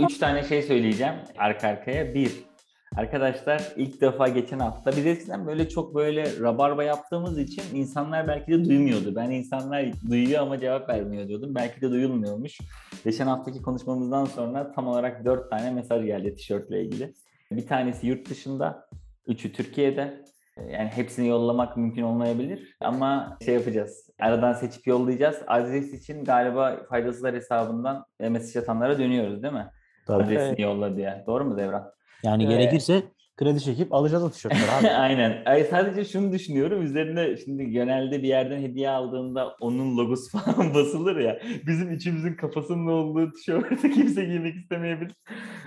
Üç tane şey söyleyeceğim arka arkaya. Bir, arkadaşlar ilk defa geçen hafta biz eskiden böyle çok böyle rabarba yaptığımız için insanlar belki de duymuyordu. Ben insanlar duyuyor ama cevap vermiyor diyordum. Belki de duyulmuyormuş. Geçen haftaki konuşmamızdan sonra tam olarak dört tane mesaj geldi tişörtle ilgili. Bir tanesi yurt dışında, üçü Türkiye'de. Yani hepsini yollamak mümkün olmayabilir ama şey yapacağız. Aradan seçip yollayacağız. Adres için galiba faydasızlar hesabından mesaj atanlara dönüyoruz değil mi? Tabii. Adresini yolla diye. Doğru mu Devran? Yani Ee, gerekirse kredi çekip alacağız o tişörtleri abi. Aynen. Ay, sadece şunu düşünüyorum. Üzerine şimdi genelde bir yerden hediye aldığında onun logosu falan basılır ya. Bizim üçümüzün kafasının olduğu tişörtü kimse giymek istemeyebilir.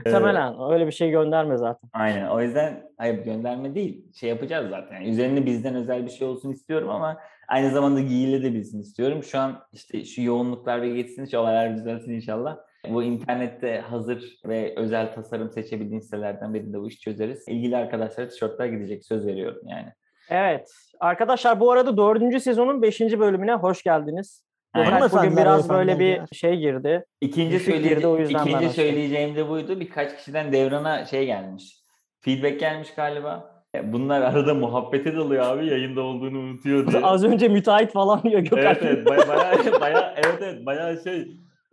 Ee, Muhtemelen öyle bir şey gönderme zaten. Aynen. O yüzden hayır gönderme değil. Şey yapacağız zaten. Yani üzerine bizden özel bir şey olsun istiyorum ama aynı zamanda giyilebilsin istiyorum. Şu an işte şu yoğunluklar ve geçsin, şu olaylar düzelsin inşallah. Bu internette hazır ve özel tasarım seçebildiğin sitelerden birinde bu işi çözeriz. İlgili arkadaşlara tişörtler gidecek söz veriyorum yani. Evet. Arkadaşlar bu arada dördüncü sezonun beşinci bölümüne hoş geldiniz. Aynen. Bugün biraz böyle bir şey girdi. İkinci, Düşük söyleye- girdi, o yüzden ikinci söyleyeceğim de buydu. Birkaç kişiden Devran'a şey gelmiş. Feedback gelmiş galiba. Bunlar arada muhabbete dalıyor abi yayında olduğunu unutuyor diye. Az önce müteahhit falan diyor Gökhan. Evet evet baya baya baya evet evet baya şey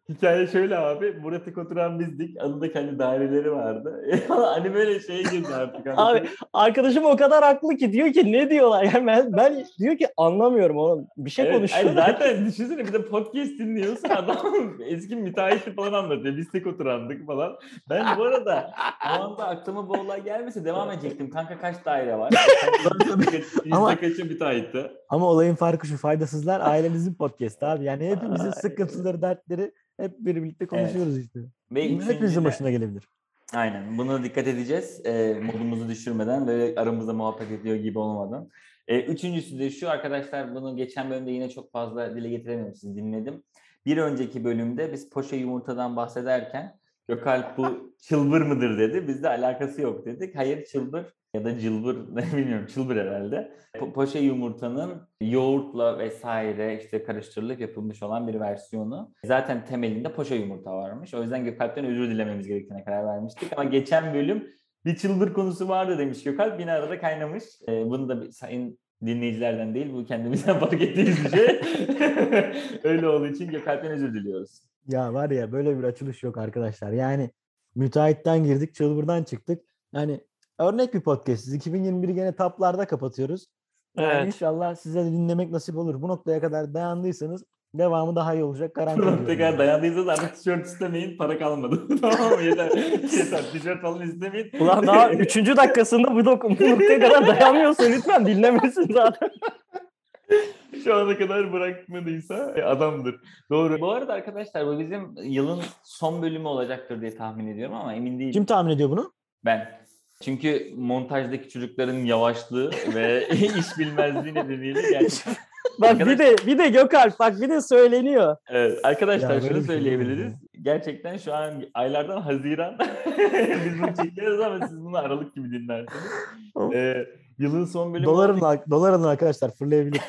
hikaye şöyle abi Murat'ı oturan bizdik adı kendi daireleri vardı hani böyle şeye girdi artık hani. Abi arkadaşım o kadar haklı ki diyor ki ne diyorlar yani ben, ben diyor ki anlamıyorum oğlum bir şey Evet, konuşuyor. zaten düşünsene bir de podcast dinliyorsun adam eski müteahhiti falan anlatıyor. Biz tek oturandık falan. Ben bu arada o anda aklıma bu olay gelmese devam edecektim. Kanka kaç daire var? Ama- Yüzde kaçı müteahhitti? Ama olayın farkı şu faydasızlar ailenizin podcast'ı abi. Yani hepimizin sıkıntıları, dertleri hep birlikte konuşuyoruz işte. Ve Hepimizin üçüncüde- başına gelebilir. Aynen. Buna dikkat edeceğiz. E, modumuzu düşürmeden böyle aramızda muhabbet ediyor gibi olmadan. E, üçüncüsü de şu arkadaşlar bunu geçen bölümde yine çok fazla dile getirememişsiniz dinledim. Bir önceki bölümde biz poşe yumurtadan bahsederken Gökalp bu çılbır mıdır dedi. Bizde alakası yok dedik. Hayır çılbır ya da cılbır ne bilmiyorum çılbır herhalde. Po- poşe yumurtanın yoğurtla vesaire işte karıştırılıp yapılmış olan bir versiyonu. Zaten temelinde poşe yumurta varmış. O yüzden Gökalp'ten özür dilememiz gerektiğine karar vermiştik. Ama geçen bölüm bir çılbır konusu vardı demiş Gökalp. Yine arada kaynamış. Ee, bunu da sayın dinleyicilerden değil bu kendimizden fark ettiğimiz bir şey. Öyle olduğu için Gökalp'ten özür diliyoruz. Ya var ya böyle bir açılış yok arkadaşlar. Yani müteahhitten girdik, çılbırdan çıktık. Yani örnek bir podcast. 2021'i gene taplarda kapatıyoruz. Yani Evet. İnşallah size de dinlemek nasip olur. Bu noktaya kadar dayandıysanız devamı daha iyi olacak. Garanti Tekrar ediyorum. tekrar dayandıysanız artık tişört istemeyin para kalmadı. tamam mı? Yeter. Yeter. Tişört falan istemeyin. Ulan daha üçüncü dakikasında bu, dok- bu noktaya kadar dayanmıyorsa lütfen dinlemesin zaten. Şu ana kadar bırakmadıysa e, adamdır. Doğru. Bu arada arkadaşlar bu bizim yılın son bölümü olacaktır diye tahmin ediyorum ama emin değilim. Kim tahmin ediyor bunu? Ben. Çünkü montajdaki çocukların yavaşlığı ve iş bilmezliği nedeniyle gerçekten. Bak bir de bir de Gökalp bak bir de söyleniyor. Evet, arkadaşlar Ya şunu şey söyleyebiliriz. olur Gerçekten şu an aylardan Haziran biz bunu çekiyoruz ama siz bunu Aralık gibi dinlersiniz. Ee, yılın son bölümü Doların, olduğu- dolar alın arkadaşlar fırlayabilir.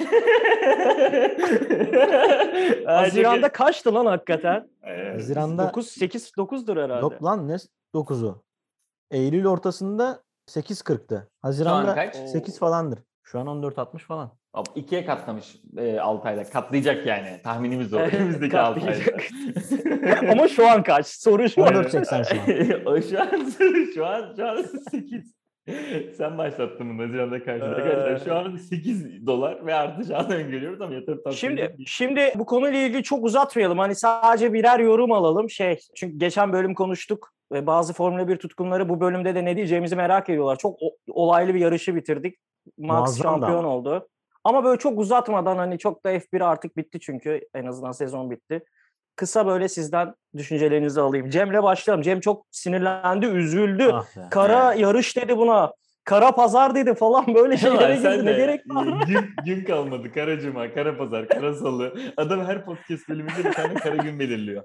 Haziran'da kaçtı lan hakikaten? Haziran'da 9 8 9'dur herhalde. yok lan ne 9'u. Eylül ortasında 8.40'tı. Haziran'da kaç? 8 falandır. Şu an 14.60 falan. Hop, ikiye katlamış e, 6 ayda. Katlayacak yani. Tahminimiz o. Önümüzdeki 6 ayda. Ama şu an kaç? Soru şu an. 14.80 şu an. o şu an şu an şu an 8. Sen başlattın bunu Haziran'da karşıda. Arkadaşlar şu an 8 dolar ve artacağını öngörüyoruz ama yatırım tavsiye Şimdi değil. şimdi bu konuyla ilgili çok uzatmayalım. Hani sadece birer yorum alalım. Şey çünkü geçen bölüm konuştuk ve bazı Formula 1 tutkunları bu bölümde de ne diyeceğimizi merak ediyorlar. Çok olaylı bir yarışı bitirdik. Max Muazzam da şampiyon ama. oldu. Ama böyle çok uzatmadan hani çok da F1 artık bitti çünkü en azından sezon bitti. Kısa böyle sizden düşüncelerinizi alayım. Cem'le başlayalım. Cem çok sinirlendi, üzüldü. Ah be. Kara yarış dedi buna. Kara pazar dedi falan böyle şeylere girdi. Ne gerek var? Gün, gün kalmadı. Kara cuma, kara pazar, kara salı. Adam her podcast bölümünde bir tane kara gün belirliyor.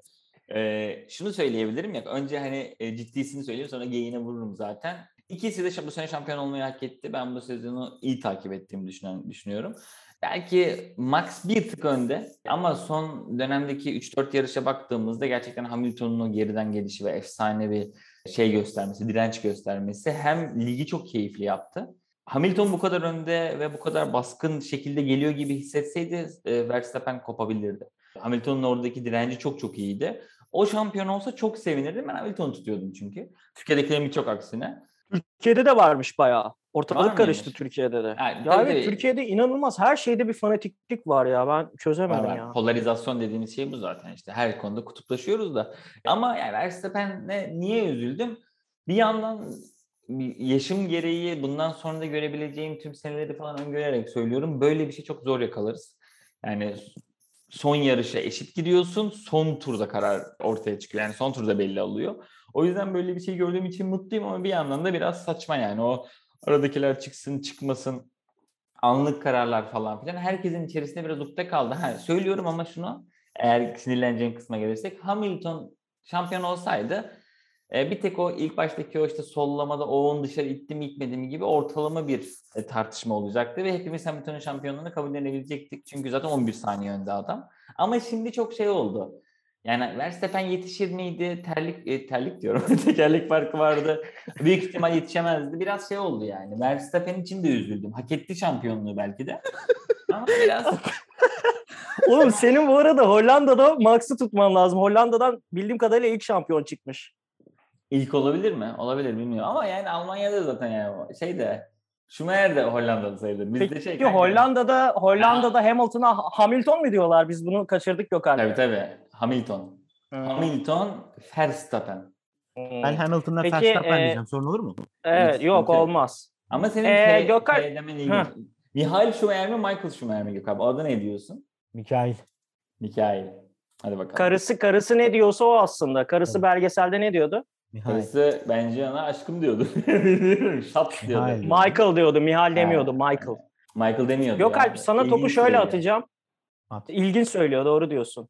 Ee, şunu söyleyebilirim ya. Önce hani e, ciddisini söyleyeyim sonra geyiğine vururum zaten. İkisi de bu sene şampiyon olmayı hak etti. Ben bu sezonu iyi takip ettiğimi düşünen, düşünüyorum. Belki Max bir tık önde ama son dönemdeki 3-4 yarışa baktığımızda gerçekten Hamilton'un o geriden gelişi ve efsane bir şey göstermesi, direnç göstermesi hem ligi çok keyifli yaptı. Hamilton bu kadar önde ve bu kadar baskın şekilde geliyor gibi hissetseydi e, Verstappen kopabilirdi. Hamilton'un oradaki direnci çok çok iyiydi. O şampiyon olsa çok sevinirdim. Ben Hamilton'u tutuyordum çünkü. Türkiye'dekilerin birçok aksine. Türkiye'de de varmış bayağı. Ortalık Var karıştı mıymış? Türkiye'de de. Yani ya evet. Türkiye'de inanılmaz her şeyde bir fanatiklik var ya. Ben çözemedim Var var. ya. Polarizasyon dediğimiz şey bu zaten işte. Her konuda kutuplaşıyoruz da. Ama yani Verstappen'e niye üzüldüm? Bir yandan yaşım gereği bundan sonra da görebileceğim tüm seneleri falan öngörerek söylüyorum. Böyle bir şey çok zor yakalarız. Yani son yarışa eşit gidiyorsun. Son turda karar ortaya çıkıyor. Yani son turda belli oluyor. O yüzden böyle bir şey gördüğüm için mutluyum ama bir yandan da biraz saçma yani. O aradakiler çıksın çıkmasın anlık kararlar falan filan. Herkesin içerisinde biraz ukde kaldı. Ha, söylüyorum ama şunu eğer sinirleneceğim kısma gelirsek Hamilton şampiyon olsaydı e, bir tek o ilk baştaki o işte sollamada o onu dışarı itti mi itmedi mi gibi ortalama bir e, tartışma olacaktı ve hepimiz Hamilton'un şampiyonluğunu kabul edebilecektik. Çünkü zaten 11 saniye önde adam. Ama şimdi çok şey oldu. Yani Verstappen yetişir miydi? Terlik e, terlik diyorum. Tekerlek farkı vardı. Büyük ihtimal yetişemezdi. Biraz şey oldu yani. Verstappen için de üzüldüm. Hak etti şampiyonluğu belki de. Ama biraz Oğlum senin bu arada Hollanda'da Max'ı tutman lazım. Hollanda'dan bildiğim kadarıyla ilk şampiyon çıkmış. İlk olabilir mi? Olabilir bilmiyorum. Ama yani Almanya'da zaten yani şey de Schumacher de Hollandalı sayılır. Bizde Peki şey kanka- Hollanda'da Hollanda'da Hamilton'a Hamilton mu diyorlar? Biz bunu kaçırdık Gökhan. Tabii tabii. Hamilton. Hmm. Hamilton, Verstappen. Hmm. Ben Hamilton'la Peki, Verstappen e, diyeceğim. Sorun olur mu? Evet Hiç yok yok. olmaz. Ama senin Ee, F, Gökhan- F demen ilginç. Mihail Schumacher mi Michael Schumacher mi Gökhan? Adı ne diyorsun? Mikail. Mikail. Hadi bakalım. Karısı karısı ne diyorsa o aslında. Karısı Evet. belgeselde ne diyordu? Mihail. Karısı bence ona aşkım diyordu. Bilmiyorum. Şap diyordu. Mihail. Michael diyordu. Mihal Ha, demiyordu. Michael. Michael demiyordu. Gökalp ya. sana topu İlginç şöyle söylüyor. atacağım. At. İlginç söylüyor. Doğru diyorsun.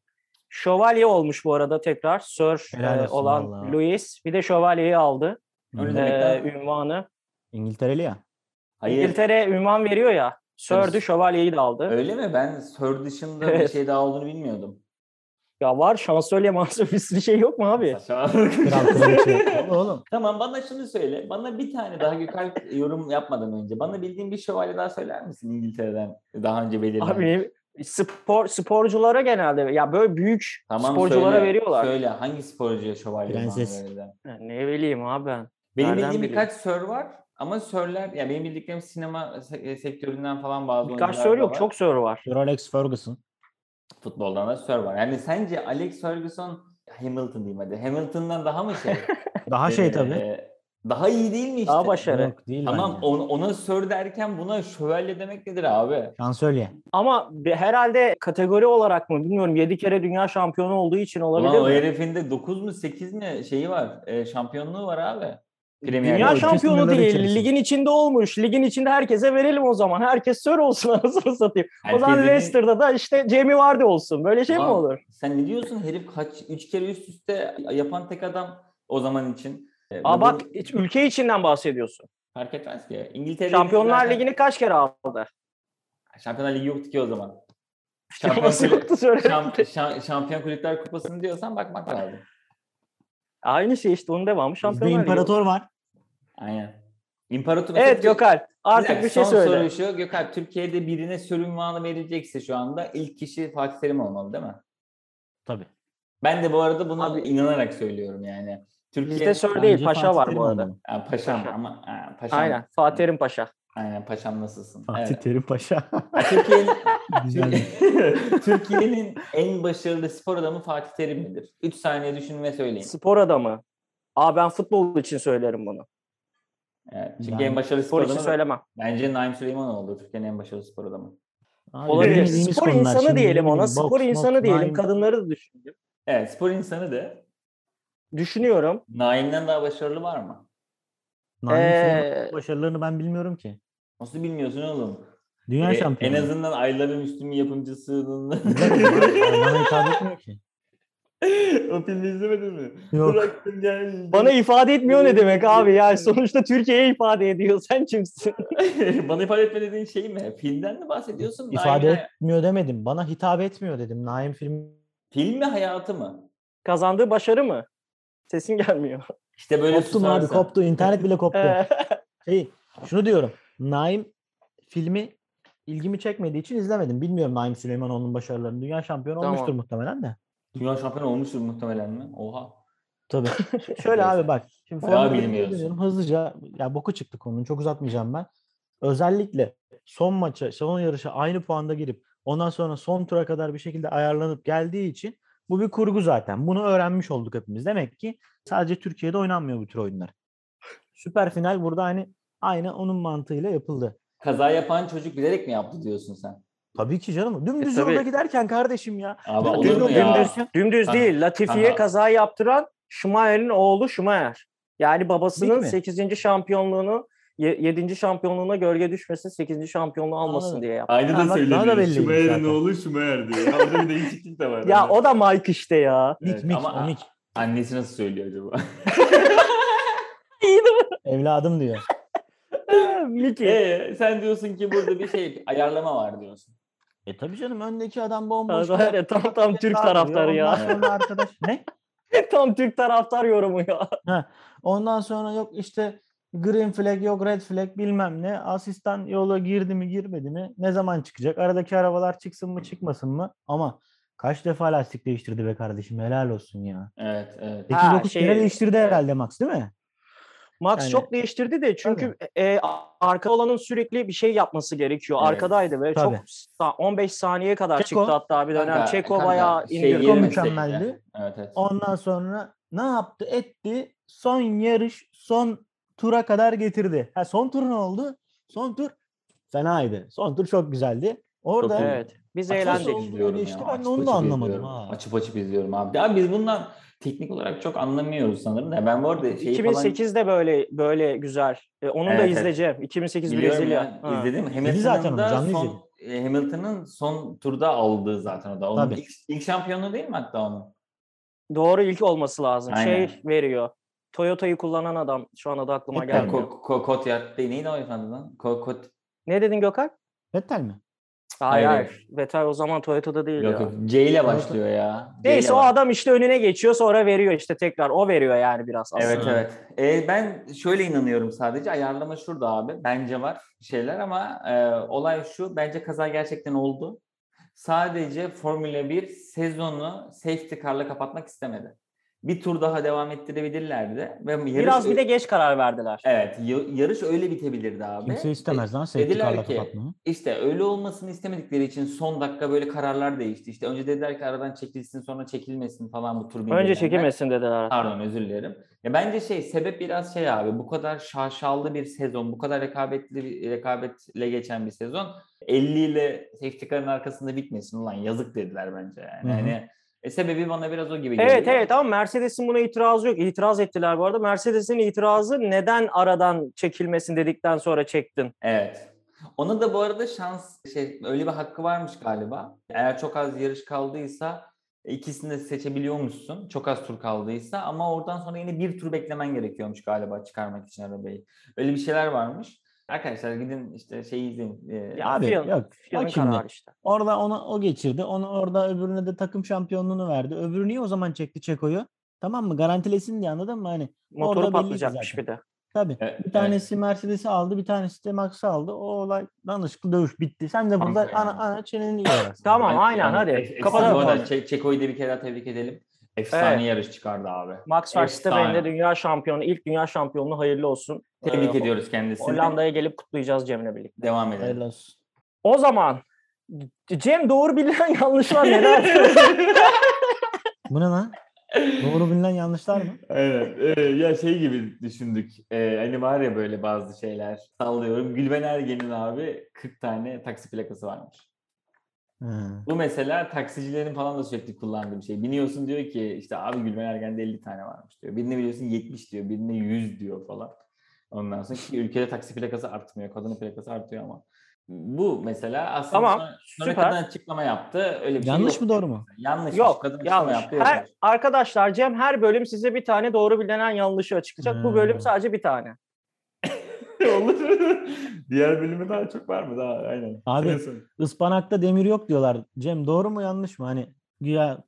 Şövalye olmuş bu arada tekrar. Sir Helal e, olsun olan vallahi. Louis. Bir de şövalyeyi aldı. Öyle e, ünvanı. İngiltereli ya. Hayır. İngiltere ünvan veriyor ya. Sir'dü şövalyeyi de aldı. Öyle mi? Ben Sir dışında bir şey daha olduğunu bilmiyordum. Ya var şansölye mansölye bir sürü şey yok mu abi? Oğlum. Tamam bana şunu söyle. Bana bir tane daha Gökalp yorum yapmadan önce. Bana bildiğin bir şövalye daha söyler misin İngiltere'den? Daha önce belirlenen. Abi spor sporculara genelde ya böyle büyük Tamam, sporculara söyle, veriyorlar. Söyle hangi sporcuya şövalye Prenses. Ne bileyim abi ben. Benim Nereden bildiğim bileyim? birkaç sör var ama sörler ya benim bildiklerim sinema se- sektöründen falan bazı Birkaç oyuncular sör yok var. çok sör var. Sir Alex Ferguson. Futboldan da sör var. Yani sence Alex Ferguson Hamilton diyeyim hadi. Hamilton'dan daha mı şey? Daha şey Ee, tabii. Daha iyi değil mi işte? Daha başarılı. Yok değil Tamam bence. ona, ona sör derken buna şövalye demek nedir abi? Şansölye. Ama bir- herhalde kategori olarak mı bilmiyorum 7 kere dünya şampiyonu olduğu için olabilir Ulan o mi? herifin de 9 mu 8 mi şeyi var? e, şampiyonluğu var abi. Premier Dünya şampiyonu değil. içerisinde. Ligin içinde olmuş. Ligin içinde herkese verelim o zaman. Herkes sör olsun anasını satayım. O zaman Leicester'da da işte Jamie Vardy olsun. Böyle şey mi Ulan, olur? Sen ne diyorsun? Herif kaç 3 kere üst üste yapan tek adam o zaman için. E, ve Aa bu- bak hiç ülke içinden bahsediyorsun. fark etmez ki. İngiltere'de Şampiyonlar zaten- Ligi'ni kaç kere aldı? Şampiyonlar Ligi yoktu ki o zaman. Şampiyon, kulüp- yoktu söyle. şamp- şa- şampiyon kulüpler kupasını diyorsan bakmak lazım. Aynı şey işte onun devamı Bizde Şampiyonlar Ligi. imparator var. Aynen. İmparator Evet Gökalp artık dakika, bir şey son söyle. soru şu. Gökalp Türkiye'de birine sör ünvanı verilecekse şu anda ilk kişi Fatih Terim olmalı değil mi? Tabii. Ben de bu arada bunu Abi- inanarak söylüyorum yani. Türkiye Bizde sör değil paşa Fatih var Terim bu arada. Ha, paşam Paşa. ama ha, paşam. Aynen Fatih Terim Paşa. Aynen paşam nasılsın? Fatih Evet. Terim Paşa. Türkiye'nin. Türkiye'nin en başarılı spor adamı Fatih Terim midir? 3 saniye düşünün ve söyleyin. Spor adamı. Aa ben futbol için söylerim bunu. Evet, çünkü Yani en başarılı spor Spor için adamı söylemem. bence Naim Süleymanoğlu Türkiye'nin en başarılı spor adamı. Abi Olabilir. Spor insanı Şimdi diyelim ona. bileyim, Spor boks, insanı diyelim. Naim- Kadınları da düşündüm. Evet spor insanı da Düşünüyorum. Naim'den daha başarılı var mı? Naim Ee, başarılarını ben bilmiyorum ki. Nasıl bilmiyorsun oğlum? Dünya E, şampiyonu. en azından Ayların Üstün yapımcısının Bana hitap etmiyor ki. o filmi izlemedin mi? Yok. Bıraktım geldim. Bana ifade etmiyor ne demek abi yani sonuçta Türkiye'ye ifade ediyor. Sen kimsin? Bana ifade etme dediğin şey mi? Filmden mi bahsediyorsun? İfade hay- etmiyor demedim. Bana hitap etmiyor dedim. Naim film Film mi hayatı mı? Kazandığı başarı mı? Sesin gelmiyor. İşte böyle koptum abi susarsa. koptu. İnternet bile koptu. Şey, şunu diyorum. Naim filmi ilgimi çekmediği için izlemedim. Bilmiyorum Naim Süleymanoğlu'nun başarılarını. Dünya şampiyonu Tamam. olmuştur muhtemelen de. Dünya şampiyonu olmuştur muhtemelen mi? Oha. Tabii. Şöyle abi bak. Şimdi Bayağı Formula 1'e bilmiyorsun. Hızlıca ya boku çıktı konunun. Çok uzatmayacağım ben. Özellikle son maça, son yarışa aynı puanda girip ondan sonra son tura kadar bir şekilde ayarlanıp geldiği için bu bir kurgu zaten. Bunu öğrenmiş olduk hepimiz. Demek ki sadece Türkiye'de oynanmıyor bu tür oyunlar. Süper final burada hani aynı onun mantığıyla yapıldı. Kaza yapan çocuk bilerek mi yaptı diyorsun sen? Tabii ki canım. Dümdüz tabii. yolda giderken kardeşim ya. Abi Dümdüz olur mu yolda ya? Dümdüz Ha. değil. Latifi'ye Aha. kaza yaptıran Schumacher'in oğlu Schumacher. Yani babasının mi? 8. şampiyonluğunu 7. şampiyonluğuna gölge düşmesin 8. şampiyonluğu almasın Anladım. diye yaptı. Aynı Ha, da söyleniyor. daha da belliymiş Şümer'in oğlu Şümer diyor. Orada bir değişiklik de var. Ya o da Mike işte ya. Mik Evet, mik ama- mik. Annesi nasıl söylüyor acaba? Evladım diyor. Mickey. Ee, sen diyorsun ki burada bir şey ayarlama var diyorsun. E tabii canım öndeki adam bomboş. Var ya, tam tam Türk taraftarı ya. Ondan arkadaş ne? tam Türk taraftar yorumu ya. Ondan sonra yok işte green flag yok red flag bilmem ne. Asistan yola girdi mi girmedi mi? Ne zaman çıkacak? Aradaki arabalar çıksın mı çıkmasın mı? Ama kaç defa lastik değiştirdi be kardeşim helal olsun ya. Evet, evet. Ha, 8-9 şey- kere değiştirdi herhalde Max değil mi? Max Yani- çok değiştirdi de çünkü e, a- arka olanın sürekli bir şey yapması gerekiyor. Evet. Arkadaydı ve Tabii. çok sa- 15 saniye kadar Çeko. çıktı hatta bir dönem. Kanka- Çeko kanka, bayağı şey. Çeko mükemmeldi. Evet, evet. Ondan sonra ne yaptı? Etti. Son yarış, son tura kadar getirdi. Ha son tur ne oldu? Son tur fenaydı. Son tur çok güzeldi. Orada Çok. Evet. Biz eğlendik. geçti. ya, Ben açıp onu da anlamadım izliyorum. ha. Açıp açıp izliyorum abi. Ya biz bundan teknik olarak çok anlamıyoruz sanırım da ben bu arada şeyi falan 2008'de böyle böyle güzel. E, onu da Evet, evet. izleyeceğim. 2008 biliyorum Brezilya. ya, izledim. zaten Hamilton'ın onu, da canlı son e, Hamilton'ın son turda aldığı zaten o da. Onun Tabii. ilk, ilk şampiyonluğu değil mi hatta onun? Doğru ilk olması lazım. Aynen. Şey veriyor. Toyota'yı kullanan adam şu an adı aklıma Vettel mi? gelmiyor. Ko, ko, Kotyard değil. Neydi o efendim lan? Ko, kot, Ne dedin Gökhan? Vettel mi? Hayır Hayır. hayır. Vettel o zaman Toyota'da değil yok ya. yok. C ile başlıyor ya. C Neyse o adam işte önüne geçiyor sonra veriyor işte tekrar. O veriyor yani biraz aslında. Evet evet. Ee, ben şöyle inanıyorum sadece. Ayarlama şurada abi. Bence var şeyler ama e, olay şu. Bence kaza gerçekten oldu. Sadece Formula 1 sezonu safety car'la kapatmak istemedi. Bir tur daha devam ettirebilirlerdi. Ve yarış Biraz bir de geç karar verdiler. Evet. ya- yarış öyle bitebilirdi abi. Kimse istemez lan safety dediler car'la ki, kapatmayı. İşte öyle olmasını istemedikleri için son dakika böyle kararlar değişti. İşte önce dediler ki aradan çekilsin sonra çekilmesin falan bu tur Önce bildirenler. çekilmesin dediler. Pardon özür dilerim. Ya bence şey sebep biraz şey abi bu kadar şaşalı bir sezon, bu kadar rekabetli bir rekabetle geçen bir sezon 50 ile safety car'ın arkasında bitmesin ulan yazık dediler bence yani. Hı hı. E, sebebi bana biraz o gibi geliyor. Evet evet ama Mercedes'in buna itirazı yok. İtiraz ettiler bu arada. Mercedes'in itirazı neden aradan çekilmesin dedikten sonra çektin? Evet. Ona da bu arada şans şey öyle bir hakkı varmış galiba. Eğer çok az yarış kaldıysa ikisini de seçebiliyormuşsun. Çok az tur kaldıysa ama oradan sonra yine bir tur beklemen gerekiyormuş galiba çıkarmak için arabayı. Öyle bir şeyler varmış. Arkadaşlar gidin işte şeyi izleyin. Ee, Ya Abi, FIA'nın- yok. Kararı işte. Orada ona o geçirdi. Onu orada öbürüne de takım şampiyonluğunu verdi. Öbürü niye o zaman çekti Çeko'yu? Tamam mı? Garantilesin diye anladın mı? Hani Motoru orada patlayacakmış bir de. Tabii. Evet, bir evet. tanesi Mercedes'i aldı, bir tanesi de Max'ı aldı. O olay danışıklı dövüş bitti. Sen de burada ya. ana, ana çeneni yiyorsun. Tamam aynen hadi. Kapatalım. Bu arada Çeko'yu da bir kere daha tebrik edelim. Efsane Evet. yarış çıkardı abi. Max Verstappen de dünya şampiyonu, ilk dünya şampiyonluğu hayırlı olsun. Tebrik Ee, ediyoruz kendisini. Hollanda'ya gelip kutlayacağız Cem'le birlikte. Devam edelim. Hayırlı olsun. O zaman Cem doğru bilinen yanlışlar neler? Bu ne lan? Doğru bilinen yanlışlar mı? Evet. e, ya şey gibi düşündük. E, hani var ya böyle bazı şeyler. Sallıyorum. Gülben Ergen'in abi 40 tane taksi plakası varmış. Hı. Bu mesela taksicilerin falan da sürekli kullandığı bir şey. Biniyorsun diyor ki işte abi Gülben Ergen'de 50 tane varmış diyor. Birine biliyorsun 70 diyor. Birine 100 diyor falan. Ondan sonra ki ülkede taksi plakası artmıyor. Kadının plakası artıyor ama. Bu mesela aslında Tamam, sonra, sonra kadın açıklama yaptı. Öyle bir şey Yanlış yok. mı doğru mu? Yanlış. Yok Kadın yanlış. yaptı. Her, arkadaşlar Cem her bölüm size bir tane doğru bilinen yanlışı açıklayacak. Bu bölüm Hmm. sadece bir tane. Olur. Diğer bölümü daha çok var mı? Daha aynen. Abi. Ispanakta demir yok diyorlar. Cem doğru mu yanlış mı? Hani güya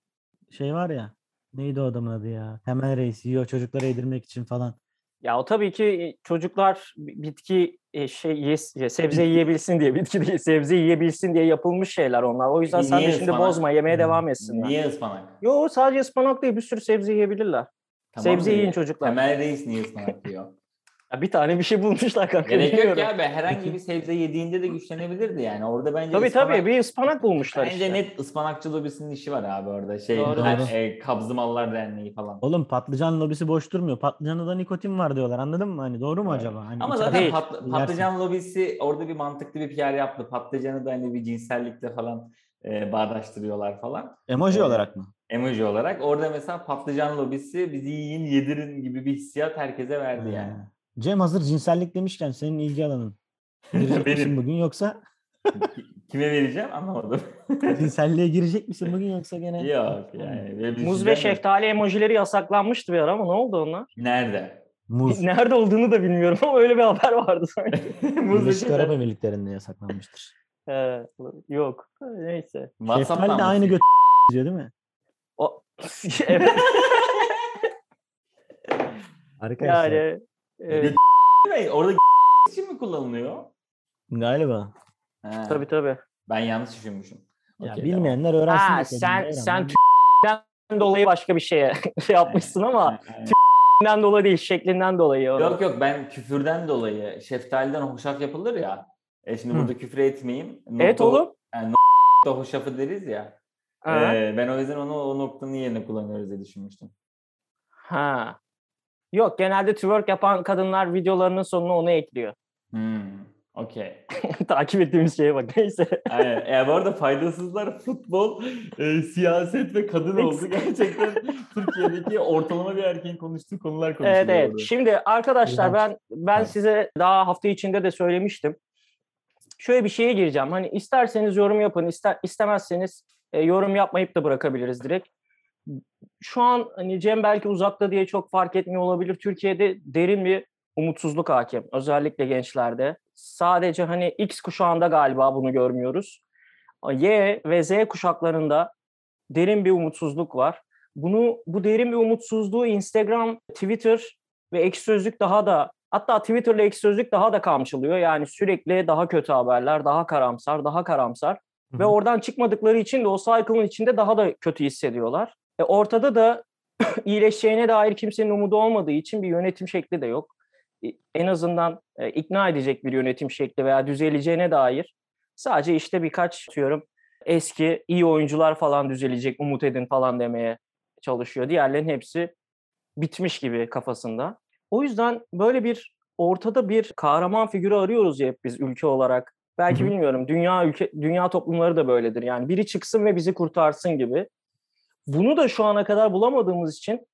şey var ya. Neydi o adamın adı ya? Temel Reis yiyor çocuklara yedirmek için falan. Ya o tabii ki çocuklar bitki e, şey yes, ye- sebze yiyebilsin diye bitki değil sebze yiyebilsin diye yapılmış şeyler onlar. O yüzden sen de şimdi ıspanak? bozma yemeye devam etsinler. Niye ıspanak? Yo sadece ıspanak değil bir sürü sebze yiyebilirler. Tamam sebze yiyin çocuklar. Temel reis niye ıspanak diyor? Ya bir tane bir şey bulmuşlar kanka. Gerek yok ya abi. Herhangi bir sebze yediğinde de güçlenebilirdi yani. Orada bence Tabii ıspanak- tabii bir ıspanak bulmuşlar Bence işte. net ıspanakçı lobisinin işi var abi orada. Şey, Doğru. her- Doğru. e, Kabzı Mallar Derneği falan. Oğlum patlıcan lobisi boş durmuyor. Patlıcanda da nikotin var diyorlar. Anladın mı? Hani doğru mu Evet. acaba? Hani Ama zaten Yersin. patlıcan lobisi orada bir mantıklı bir PR yaptı. Patlıcanı da hani bir cinsellikle falan e, bağdaştırıyorlar falan. emoji Evet. olarak mı? Emoji olarak. Orada mesela patlıcan lobisi bizi yiyin yedirin gibi bir hissiyat herkese verdi yani. Cem hazır cinsellik demişken senin ilgi alanın. Girecek misin Benim. bugün yoksa Kime vereceğim anlamadım. cinselliğe girecek misin bugün yoksa gene? Yok yani. bir Muz düşüncem ve şeftali emojileri yasaklanmıştı bir ara ama ne oldu onlar? Nerede? Muz. Nerede olduğunu da bilmiyorum ama öyle bir haber vardı sanki. Muz ve Birleşik Arap şeftali. Emirlikleri'nde yasaklanmıştır. Ee, yok. Neyse. WhatsApp'tan Şeftali de aynı göt diyor değil mi? O... evet Arkadaşlar yani. Evet. Bey, Orada için mi kullanılıyor? galiba. Ha, Tabii tabii. Ben yanlış düşünmüşüm. Ya Okey, bilmeyenler öğrensin. Ha sen sen Türk'ten dolayı başka bir şeye şey yapmışsın ama. Türk'ten dolayı değil şeklinden dolayı. Yok yok ben küfürden dolayı şeftaliden hoşaf yapılır ya. E şimdi Hı. burada küfür etmeyeyim. Evet Nokta- oğlum. Yani da hoşafı deriz ya. Ha. Ee, ben o yüzden onu o noktanın yerine kullanıyoruz diye düşünmüştüm. ha. Yok genelde twerk yapan kadınlar videolarının sonuna onu ekliyor. Hmm. Okey. Takip ettiğimiz şeye bak neyse. Aynen. Ya bu arada faydasızlar futbol, e, siyaset ve kadın oldu. Gerçekten Türkiye'deki ortalama bir erkeğin konuştuğu konular konuşuluyor. Evet evet. Şimdi arkadaşlar ben ben Evet. size daha hafta içinde de söylemiştim. Şöyle bir şeye gireceğim. Hani isterseniz yorum yapın, ister istemezseniz e, yorum yapmayıp da bırakabiliriz direkt. Şu an hani Cem belki uzakta diye çok fark etmiyor olabilir. Türkiye'de derin bir umutsuzluk hakim. Özellikle gençlerde. Sadece hani X kuşağında galiba bunu görmüyoruz. Y ve Z kuşaklarında derin bir umutsuzluk var. Bunu bu derin bir umutsuzluğu Instagram, Twitter ve Ekşi Sözlük daha da hatta Twitter ile Ekşi Sözlük daha da kamçılıyor. Yani sürekli daha kötü haberler, daha karamsar, daha karamsar Hı ve oradan çıkmadıkları için de o cycle'ın içinde daha da kötü hissediyorlar. E ortada da iyileşeceğine dair kimsenin umudu olmadığı için bir yönetim şekli de yok. E, En azından e, ikna edecek bir yönetim şekli veya düzeleceğine dair sadece işte birkaç diyorum eski iyi oyuncular falan düzelecek umut edin falan demeye çalışıyor. Diğerlerinin hepsi bitmiş gibi kafasında. O yüzden böyle bir ortada bir kahraman figürü arıyoruz ya hep biz ülke olarak. Belki bilmiyorum dünya ülke dünya toplumları da böyledir. Yani biri çıksın ve bizi kurtarsın gibi. Bunu da şu ana kadar bulamadığımız için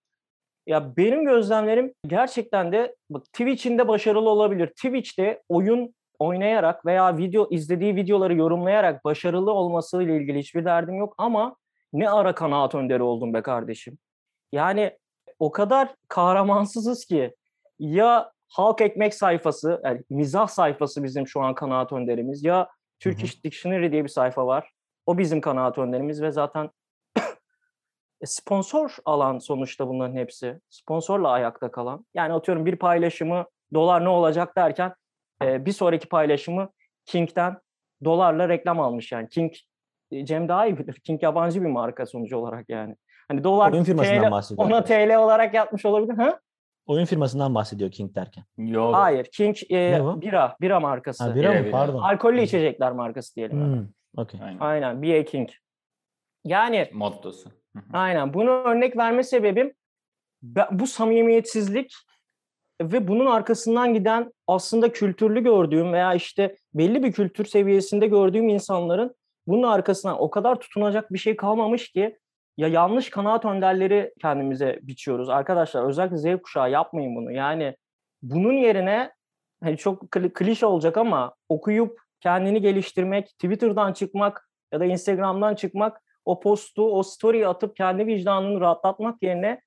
ya benim gözlemlerim gerçekten de bak Twitch'in de başarılı olabilir. Twitch'te oyun oynayarak veya video izlediği videoları yorumlayarak başarılı olmasıyla ilgili hiçbir derdim yok ama ne ara kanaat önderi oldum be kardeşim. Yani o kadar kahramansızız ki ya Halk Ekmek sayfası, yani mizah sayfası bizim şu an kanaat önderimiz ya Turkish Dictionary diye bir sayfa var. O bizim kanaat önderimiz ve zaten e, sponsor alan sonuçta bunların hepsi. Sponsorla ayakta kalan. Yani atıyorum bir paylaşımı dolar ne olacak derken e, bir sonraki paylaşımı King'den dolarla reklam almış yani. King e, Cem daha iyi bilir. King yabancı bir marka sonucu olarak yani. Hani dolar Oyun firmasından TL, bahsediyor. ona. TL olarak yapmış olabilir. Ha? Oyun firmasından bahsediyor King derken. Yok. Hayır. King e, bira, bira markası. Ha bira Bira, mı? Pardon. Alkollü içecekler markası diyelim. Hmm, okey. Aynen. Aynen. BA King. Yani Mottosu. Aynen. Bunu örnek verme sebebim bu samimiyetsizlik ve bunun arkasından giden aslında kültürlü gördüğüm veya işte belli bir kültür seviyesinde gördüğüm insanların bunun arkasından o kadar tutunacak bir şey kalmamış ki ya yanlış kanaat önderleri kendimize biçiyoruz. Arkadaşlar özellikle Z kuşağı yapmayın bunu. Yani bunun yerine hani çok kli- klişe olacak ama okuyup kendini geliştirmek, Twitter'dan çıkmak ya da Instagram'dan çıkmak, o postu, o story'i atıp kendi vicdanını rahatlatmak yerine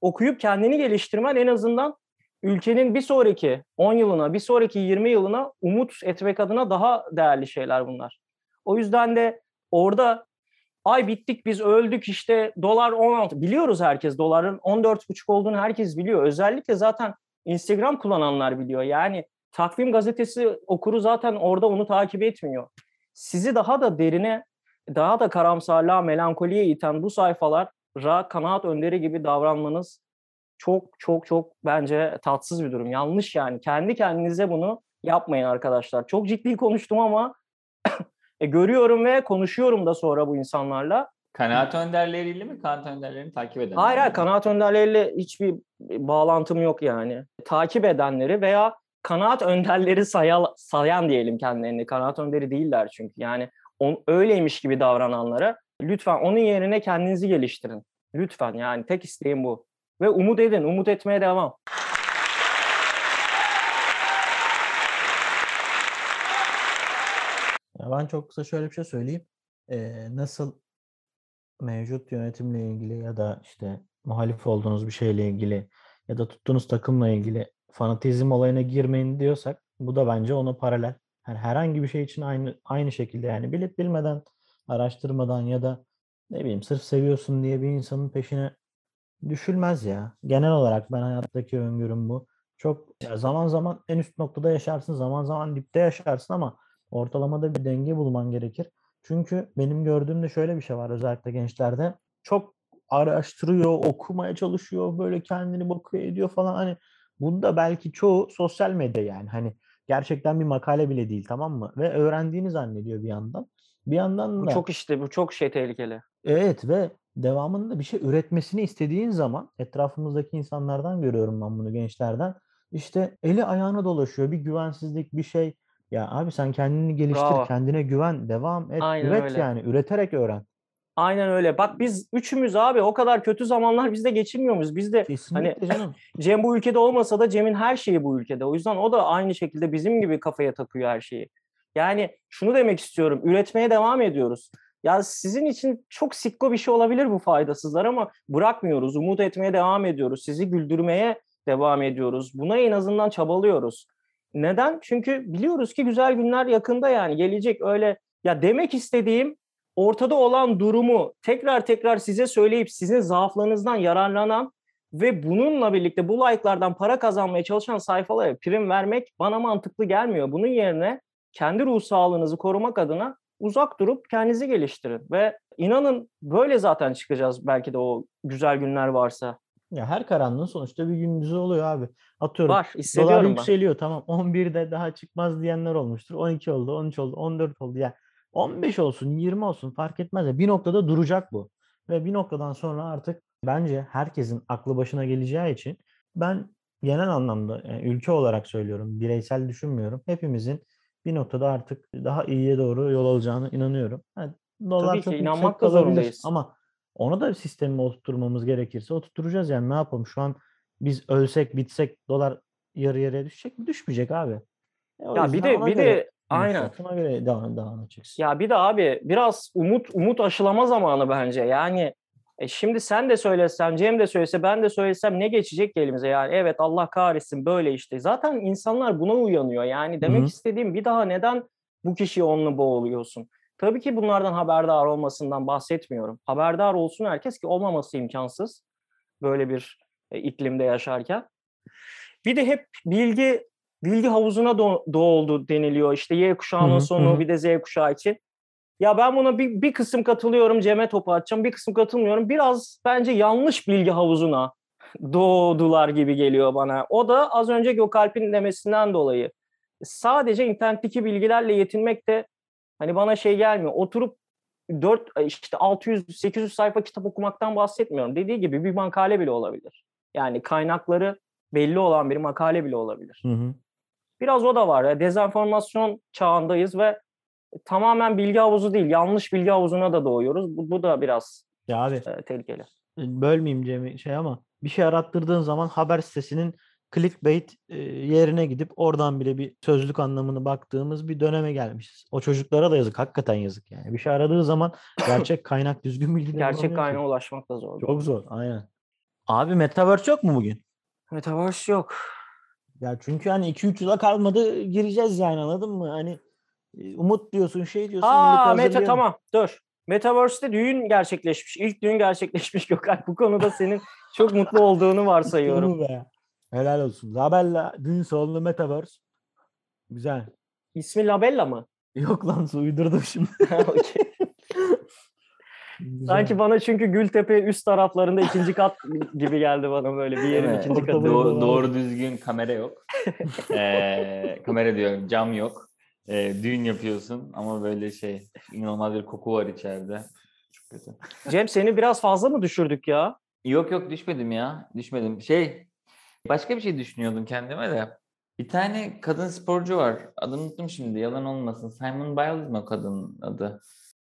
okuyup kendini geliştirmen en azından ülkenin bir sonraki 10 yılına, bir sonraki 20 yılına umut etmek adına daha değerli şeyler bunlar. O yüzden de orada ay bittik biz öldük işte dolar 16 biliyoruz herkes doların 14,5 olduğunu herkes biliyor. Özellikle zaten Instagram kullananlar biliyor. Yani takvim gazetesi okuru zaten orada onu takip etmiyor. Sizi daha da derine, daha da karamsarlığa, melankoliye iten bu sayfalara kanaat önderi gibi davranmanız çok çok çok bence tatsız bir durum. Yanlış yani. Kendi kendinize bunu yapmayın arkadaşlar. Çok ciddi konuştum ama e, görüyorum ve konuşuyorum da sonra bu insanlarla. Kanaat önderleriyle mi, kanaat önderlerini takip eden? Hayır hayır kanaat önderleriyle hiçbir bağlantım yok yani. Takip edenleri veya kanaat önderleri sayal, sayan diyelim kendilerini. Kanaat önderi değiller çünkü. Yani on, öyleymiş gibi davrananlara lütfen onun yerine kendinizi geliştirin. Lütfen yani tek isteğim bu. Ve umut edin, umut etmeye devam. Ya ben çok kısa şöyle bir şey söyleyeyim. Ee, nasıl mevcut yönetimle ilgili ya da işte muhalif olduğunuz bir şeyle ilgili ya da tuttuğunuz takımla ilgili fanatizm olayına girmeyin diyorsak bu da bence ona paralel. Yani herhangi bir şey için aynı aynı şekilde yani bilip bilmeden araştırmadan ya da ne bileyim sırf seviyorsun diye bir insanın peşine düşülmez ya. Genel olarak ben hayattaki öngörüm bu. Çok zaman zaman en üst noktada yaşarsın, zaman zaman dipte yaşarsın ama ortalamada bir denge bulman gerekir. Çünkü benim gördüğümde şöyle bir şey var özellikle gençlerde. Çok araştırıyor, okumaya çalışıyor, böyle kendini bakıyor ediyor falan. Hani bunda belki çoğu sosyal medya yani. Hani gerçekten bir makale bile değil tamam mı? Ve öğrendiğini zannediyor bir yandan. Bir yandan da Bu çok işte bu çok şey tehlikeli. Evet ve devamında bir şey üretmesini istediğin zaman etrafımızdaki insanlardan görüyorum ben bunu gençlerden. İşte eli ayağına dolaşıyor. Bir güvensizlik, bir şey. Ya abi sen kendini geliştir, Bravo. kendine güven, devam et, Aynen üret öyle. yani. Üreterek öğren. Aynen öyle. Bak biz üçümüz abi o kadar kötü zamanlar biz de geçirmiyor muyuz? Biz de Kesinlikle canım. Cem bu ülkede olmasa da Cem'in her şeyi bu ülkede. O yüzden o da aynı şekilde bizim gibi kafaya takıyor her şeyi. Yani şunu demek istiyorum. Üretmeye devam ediyoruz. Ya sizin için çok sikko bir şey olabilir bu faydasızlar ama bırakmıyoruz. Umut etmeye devam ediyoruz. Sizi güldürmeye devam ediyoruz. Buna en azından çabalıyoruz. Neden? Çünkü biliyoruz ki güzel günler yakında yani gelecek. Öyle ya demek istediğim ortada olan durumu tekrar tekrar size söyleyip sizin zaaflarınızdan yararlanan ve bununla birlikte bu like'lardan para kazanmaya çalışan sayfalara prim vermek bana mantıklı gelmiyor. Bunun yerine kendi ruh sağlığınızı korumak adına uzak durup kendinizi geliştirin. Ve inanın böyle zaten çıkacağız belki de o güzel günler varsa. Ya her karanlığın sonuçta bir gündüzü oluyor abi. Atıyorum. Var Dolar hissediyorum ben. yükseliyor tamam. 11'de daha çıkmaz diyenler olmuştur. 12 oldu, 13 oldu, 14 oldu. Yani 15 olsun, 20 olsun fark etmez. ya. Bir noktada duracak bu. Ve bir noktadan sonra artık bence herkesin aklı başına geleceği için ben genel anlamda yani ülke olarak söylüyorum. Bireysel düşünmüyorum. Hepimizin bir noktada artık daha iyiye doğru yol alacağını inanıyorum. Ha, dolar Tabii ki, çok yüksek inanmak da zorundayız. Ama onu da sistemi oturtmamız gerekirse oturtacağız yani ne yapalım şu an biz ölsek bitsek dolar yarı yarıya düşecek mi? Düşmeyecek abi. E, Ya bir de bir göre de aynen. göre devam, devam edeceksin. Ya bir de abi biraz umut umut aşılama zamanı bence. Yani e şimdi sen de söylesen, Cem de söylese, ben de söylesem ne geçecek ki elimize? Yani evet Allah kahretsin böyle işte. Zaten insanlar buna uyanıyor. Yani demek hı. istediğim bir daha neden bu kişiyi onunla boğuluyorsun? Tabii ki bunlardan haberdar olmasından bahsetmiyorum. Haberdar olsun herkes ki olmaması imkansız. Böyle bir e, iklimde yaşarken. Bir de hep bilgi bilgi havuzuna do- doğuldu deniliyor. İşte Y kuşağının Hı hı, sonu hı bir de Z kuşağı için. Ya ben buna bir, bir kısım katılıyorum. Cem'e topu atacağım. Bir kısım katılmıyorum. Biraz bence yanlış bilgi havuzuna doğdular gibi geliyor bana. O da az önce Gökalp'in demesinden dolayı. Sadece internetteki bilgilerle yetinmek de hani bana şey gelmiyor. Oturup 4 işte 600 800 sayfa kitap okumaktan bahsetmiyorum. Dediği gibi bir makale bile olabilir. Yani kaynakları belli olan bir makale bile olabilir. Hı hı. Biraz o da var. Ya. Dezenformasyon çağındayız ve tamamen bilgi havuzu değil, yanlış bilgi havuzuna da doğuyoruz. Bu, bu da biraz Ya abi e, tehlikeli. bölmeyeyim Cem'i şey ama bir şey arattırdığın zaman haber sitesinin clickbait e, yerine gidip oradan bile bir sözlük anlamını baktığımız bir döneme gelmişiz. O çocuklara da yazık. Hakikaten yazık yani. Bir şey aradığı zaman gerçek kaynak düzgün bilgi Gerçek kaynağa ulaşmak da zor. Çok zor. Aynen. Abi Metaverse yok mu bugün? Metaverse yok. Ya çünkü hani 2-3 yıla kalmadı gireceğiz yani anladın mı? Hani e, umut diyorsun şey diyorsun. Aa Meta tamam dur. Metaverse'te düğün gerçekleşmiş. İlk düğün gerçekleşmiş Gökhan. Bu konuda senin çok mutlu olduğunu varsayıyorum. Be? Helal olsun. Zabella düğün salonu Metaverse. Güzel. İsmi Labella mı? Yok lan uydurdum şimdi. Okey. Güzel. Sanki bana çünkü Gültepe üst taraflarında ikinci kat gibi geldi bana böyle bir yerin Evet. ikinci katı. boy- Doğru, doğru düzgün kamera yok. Ee, kamera diyorum cam yok. Ee, düğün yapıyorsun ama böyle şey inanılmaz bir koku var içeride. Çok kötü. Cem seni biraz fazla mı düşürdük ya? Yok yok düşmedim ya. Düşmedim. Şey başka bir şey düşünüyordum kendime de. Bir tane kadın sporcu var. Adını unuttum şimdi. Yalan olmasın. Simon Biles mi o kadının adı?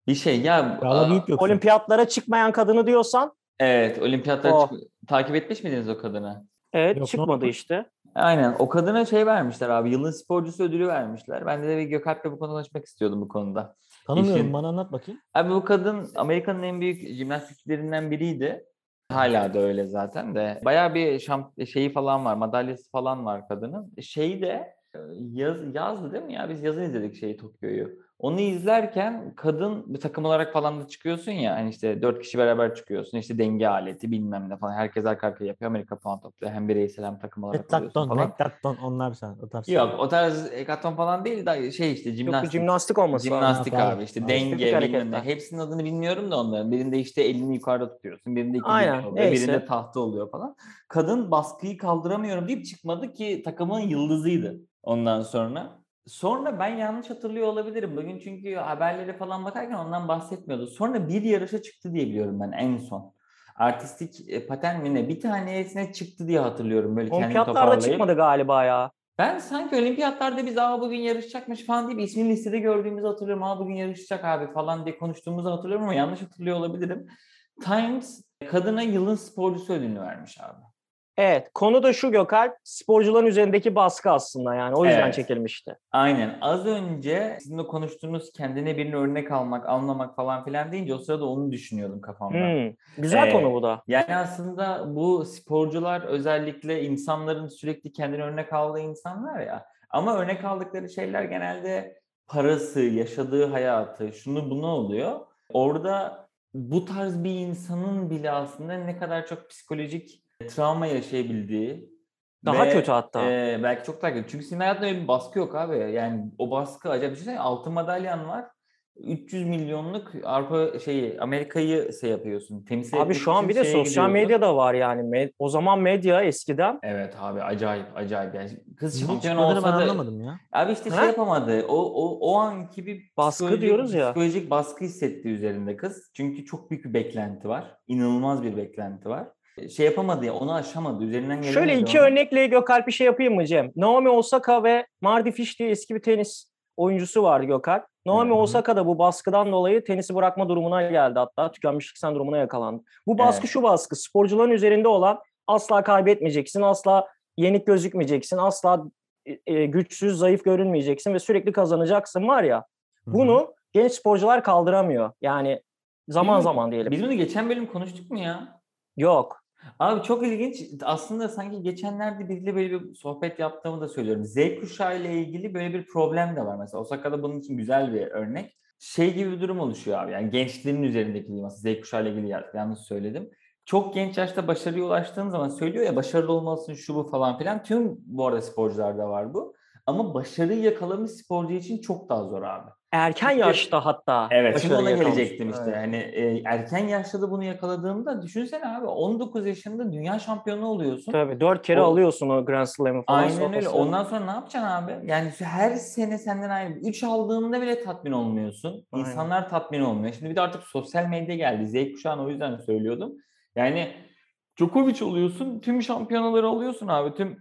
Bir şey ya. Aa. Olimpiyatlara çıkmayan kadını diyorsan Evet, olimpiyatlara O. çık- takip etmiş miydiniz o kadını? evet Yok, çıkmadı işte. Aynen. O kadına şey vermişler abi. Yılın sporcusu ödülü vermişler. Ben de, de bir Gökalp'le bu konuda konuşmak istiyordum bu konuda. Tanımıyorum İşin- bana anlat bakayım. Abi bu kadın Amerika'nın en büyük jimnastikçilerinden biriydi. Hala da öyle zaten de. Bayağı bir şamp şeyi falan var, madalyası falan var kadının. Şeyi de e, yaz, yazdı değil mi ya? Biz yazın izledik şeyi Tokyo'yu. Onu izlerken kadın bir takım olarak falan da çıkıyorsun ya. Hani işte dört kişi beraber çıkıyorsun. İşte denge aleti bilmem ne falan. Herkes arka arkaya yapıyor. Amerika puan topluyor. Hem bireysel hem takım olarak Hektaton, falan. hektaton onlar sen. O tarz. Yok o tarz hekaton falan değil de şey işte Yok bir jimnastik. jimnastik olması. Jimnastik abi pardon. işte Ha, denge bilmem ne. Hepsinin adını bilmiyorum da onların. Birinde işte elini yukarıda tutuyorsun. Birinde iki Aynen, oluyor. neyse. Birinde tahta oluyor falan. Kadın baskıyı kaldıramıyorum deyip çıkmadı ki takımın yıldızıydı ondan sonra. Sonra ben yanlış hatırlıyor olabilirim. Bugün çünkü haberlere falan bakarken ondan bahsetmiyordu. Sonra bir yarışa çıktı diye biliyorum ben en son. Artistik e, paten mi ne? Bir tanesine çıktı diye hatırlıyorum böyle Olimpiyatlarda toparlayıp. çıkmadı galiba ya. Ben sanki olimpiyatlarda biz aa bugün yarışacakmış falan deyip ismini listede gördüğümüzü hatırlıyorum. Aa bugün yarışacak abi falan diye konuştuğumuzu hatırlıyorum ama yanlış hatırlıyor olabilirim. Times kadına yılın sporcusu ödülünü vermiş abi. Evet konu da şu Gökalp sporcuların üzerindeki baskı aslında yani o yüzden Evet. çekilmişti. Aynen. Az önce sizin de konuştuğunuz kendine birini örnek almak, anlamak falan filan deyince o sırada onu düşünüyordum kafamda. Hmm, Güzel Ee, konu bu da. Yani aslında bu sporcular özellikle insanların sürekli kendine örnek aldığı insanlar ya. Ama örnek aldıkları şeyler genelde parası, yaşadığı hayatı, şunu bunu oluyor. Orada bu tarz bir insanın bile aslında ne kadar çok psikolojik travma yaşayabildiği Daha ve, kötü hatta. e, belki çok daha kötü. Çünkü senin hayatında öyle bir baskı yok abi. Yani o baskı acayip. Düşünsene altın madalyan var. 300 milyonluk Avrupa şeyi Amerika'yı şey yapıyorsun. Temsil Abi şu an bir de sosyal gidiyorsun. medya da var yani. O zaman medya eskiden Evet abi acayip acayip yani kız şampiyon olsa ben da anlamadım ya. abi işte Ha? şey yapamadı. O o o anki bir Baskı diyoruz ya. Psikolojik baskı hissetti üzerinde kız. Çünkü çok büyük bir beklenti var. İnanılmaz bir beklenti var. Şey yapamadı ya onu aşamadı. Üzerinden gelemedi. Şöyle iki onu. örnekle Gökalp bir şey yapayım mı Cem? Naomi Osaka ve Mardy Fish diye eski bir tenis oyuncusu vardı Gökalp. Naomi Hı hı. Osaka da bu baskıdan dolayı tenisi bırakma durumuna geldi hatta. Tükenmişlik sendromuna yakalandı. Bu baskı Evet. şu baskı. Sporcuların üzerinde olan asla kaybetmeyeceksin, asla yenik gözükmeyeceksin, asla e, e, güçsüz, zayıf görünmeyeceksin ve sürekli kazanacaksın var ya. Hı hı. Bunu genç sporcular kaldıramıyor. Yani zaman bunu- zaman diyelim. Biz bunu geçen bölüm konuştuk mu ya? Yok. Abi çok ilginç. Aslında sanki geçenlerde biriyle böyle bir sohbet yaptığımı da söylüyorum. Z kuşağı ile ilgili böyle bir problem de var mesela. Osaka'da bunun için güzel bir örnek. Şey gibi bir durum oluşuyor abi. Yani gençlerin üzerindeki diyeyim aslında. Z kuşağı ile ilgili ya- yanlış söyledim. Çok genç yaşta başarıya ulaştığın zaman söylüyor ya başarılı olmalısın şu bu falan filan. Tüm bu arada sporcularda var bu. Ama başarıyı yakalamış sporcu için çok daha zor abi. Erken yaşta hatta. Evet ona yakalamış. gelecektim işte. Evet. Yani e, erken yaşta da bunu yakaladığımda düşünsene abi 19 yaşında dünya şampiyonu oluyorsun. Tabii dört kere O- alıyorsun o Grand Slam'ı falan. Aynen öyle. sonrası. Ondan sonra ne yapacaksın abi? Yani her sene senden aynı. 3 aldığında bile tatmin olmuyorsun. Aynen. İnsanlar tatmin olmuyor. Şimdi bir de artık sosyal medya geldi. Z kuşağını o yüzden söylüyordum. Yani Djokovic oluyorsun. Tüm şampiyonaları alıyorsun abi. Tüm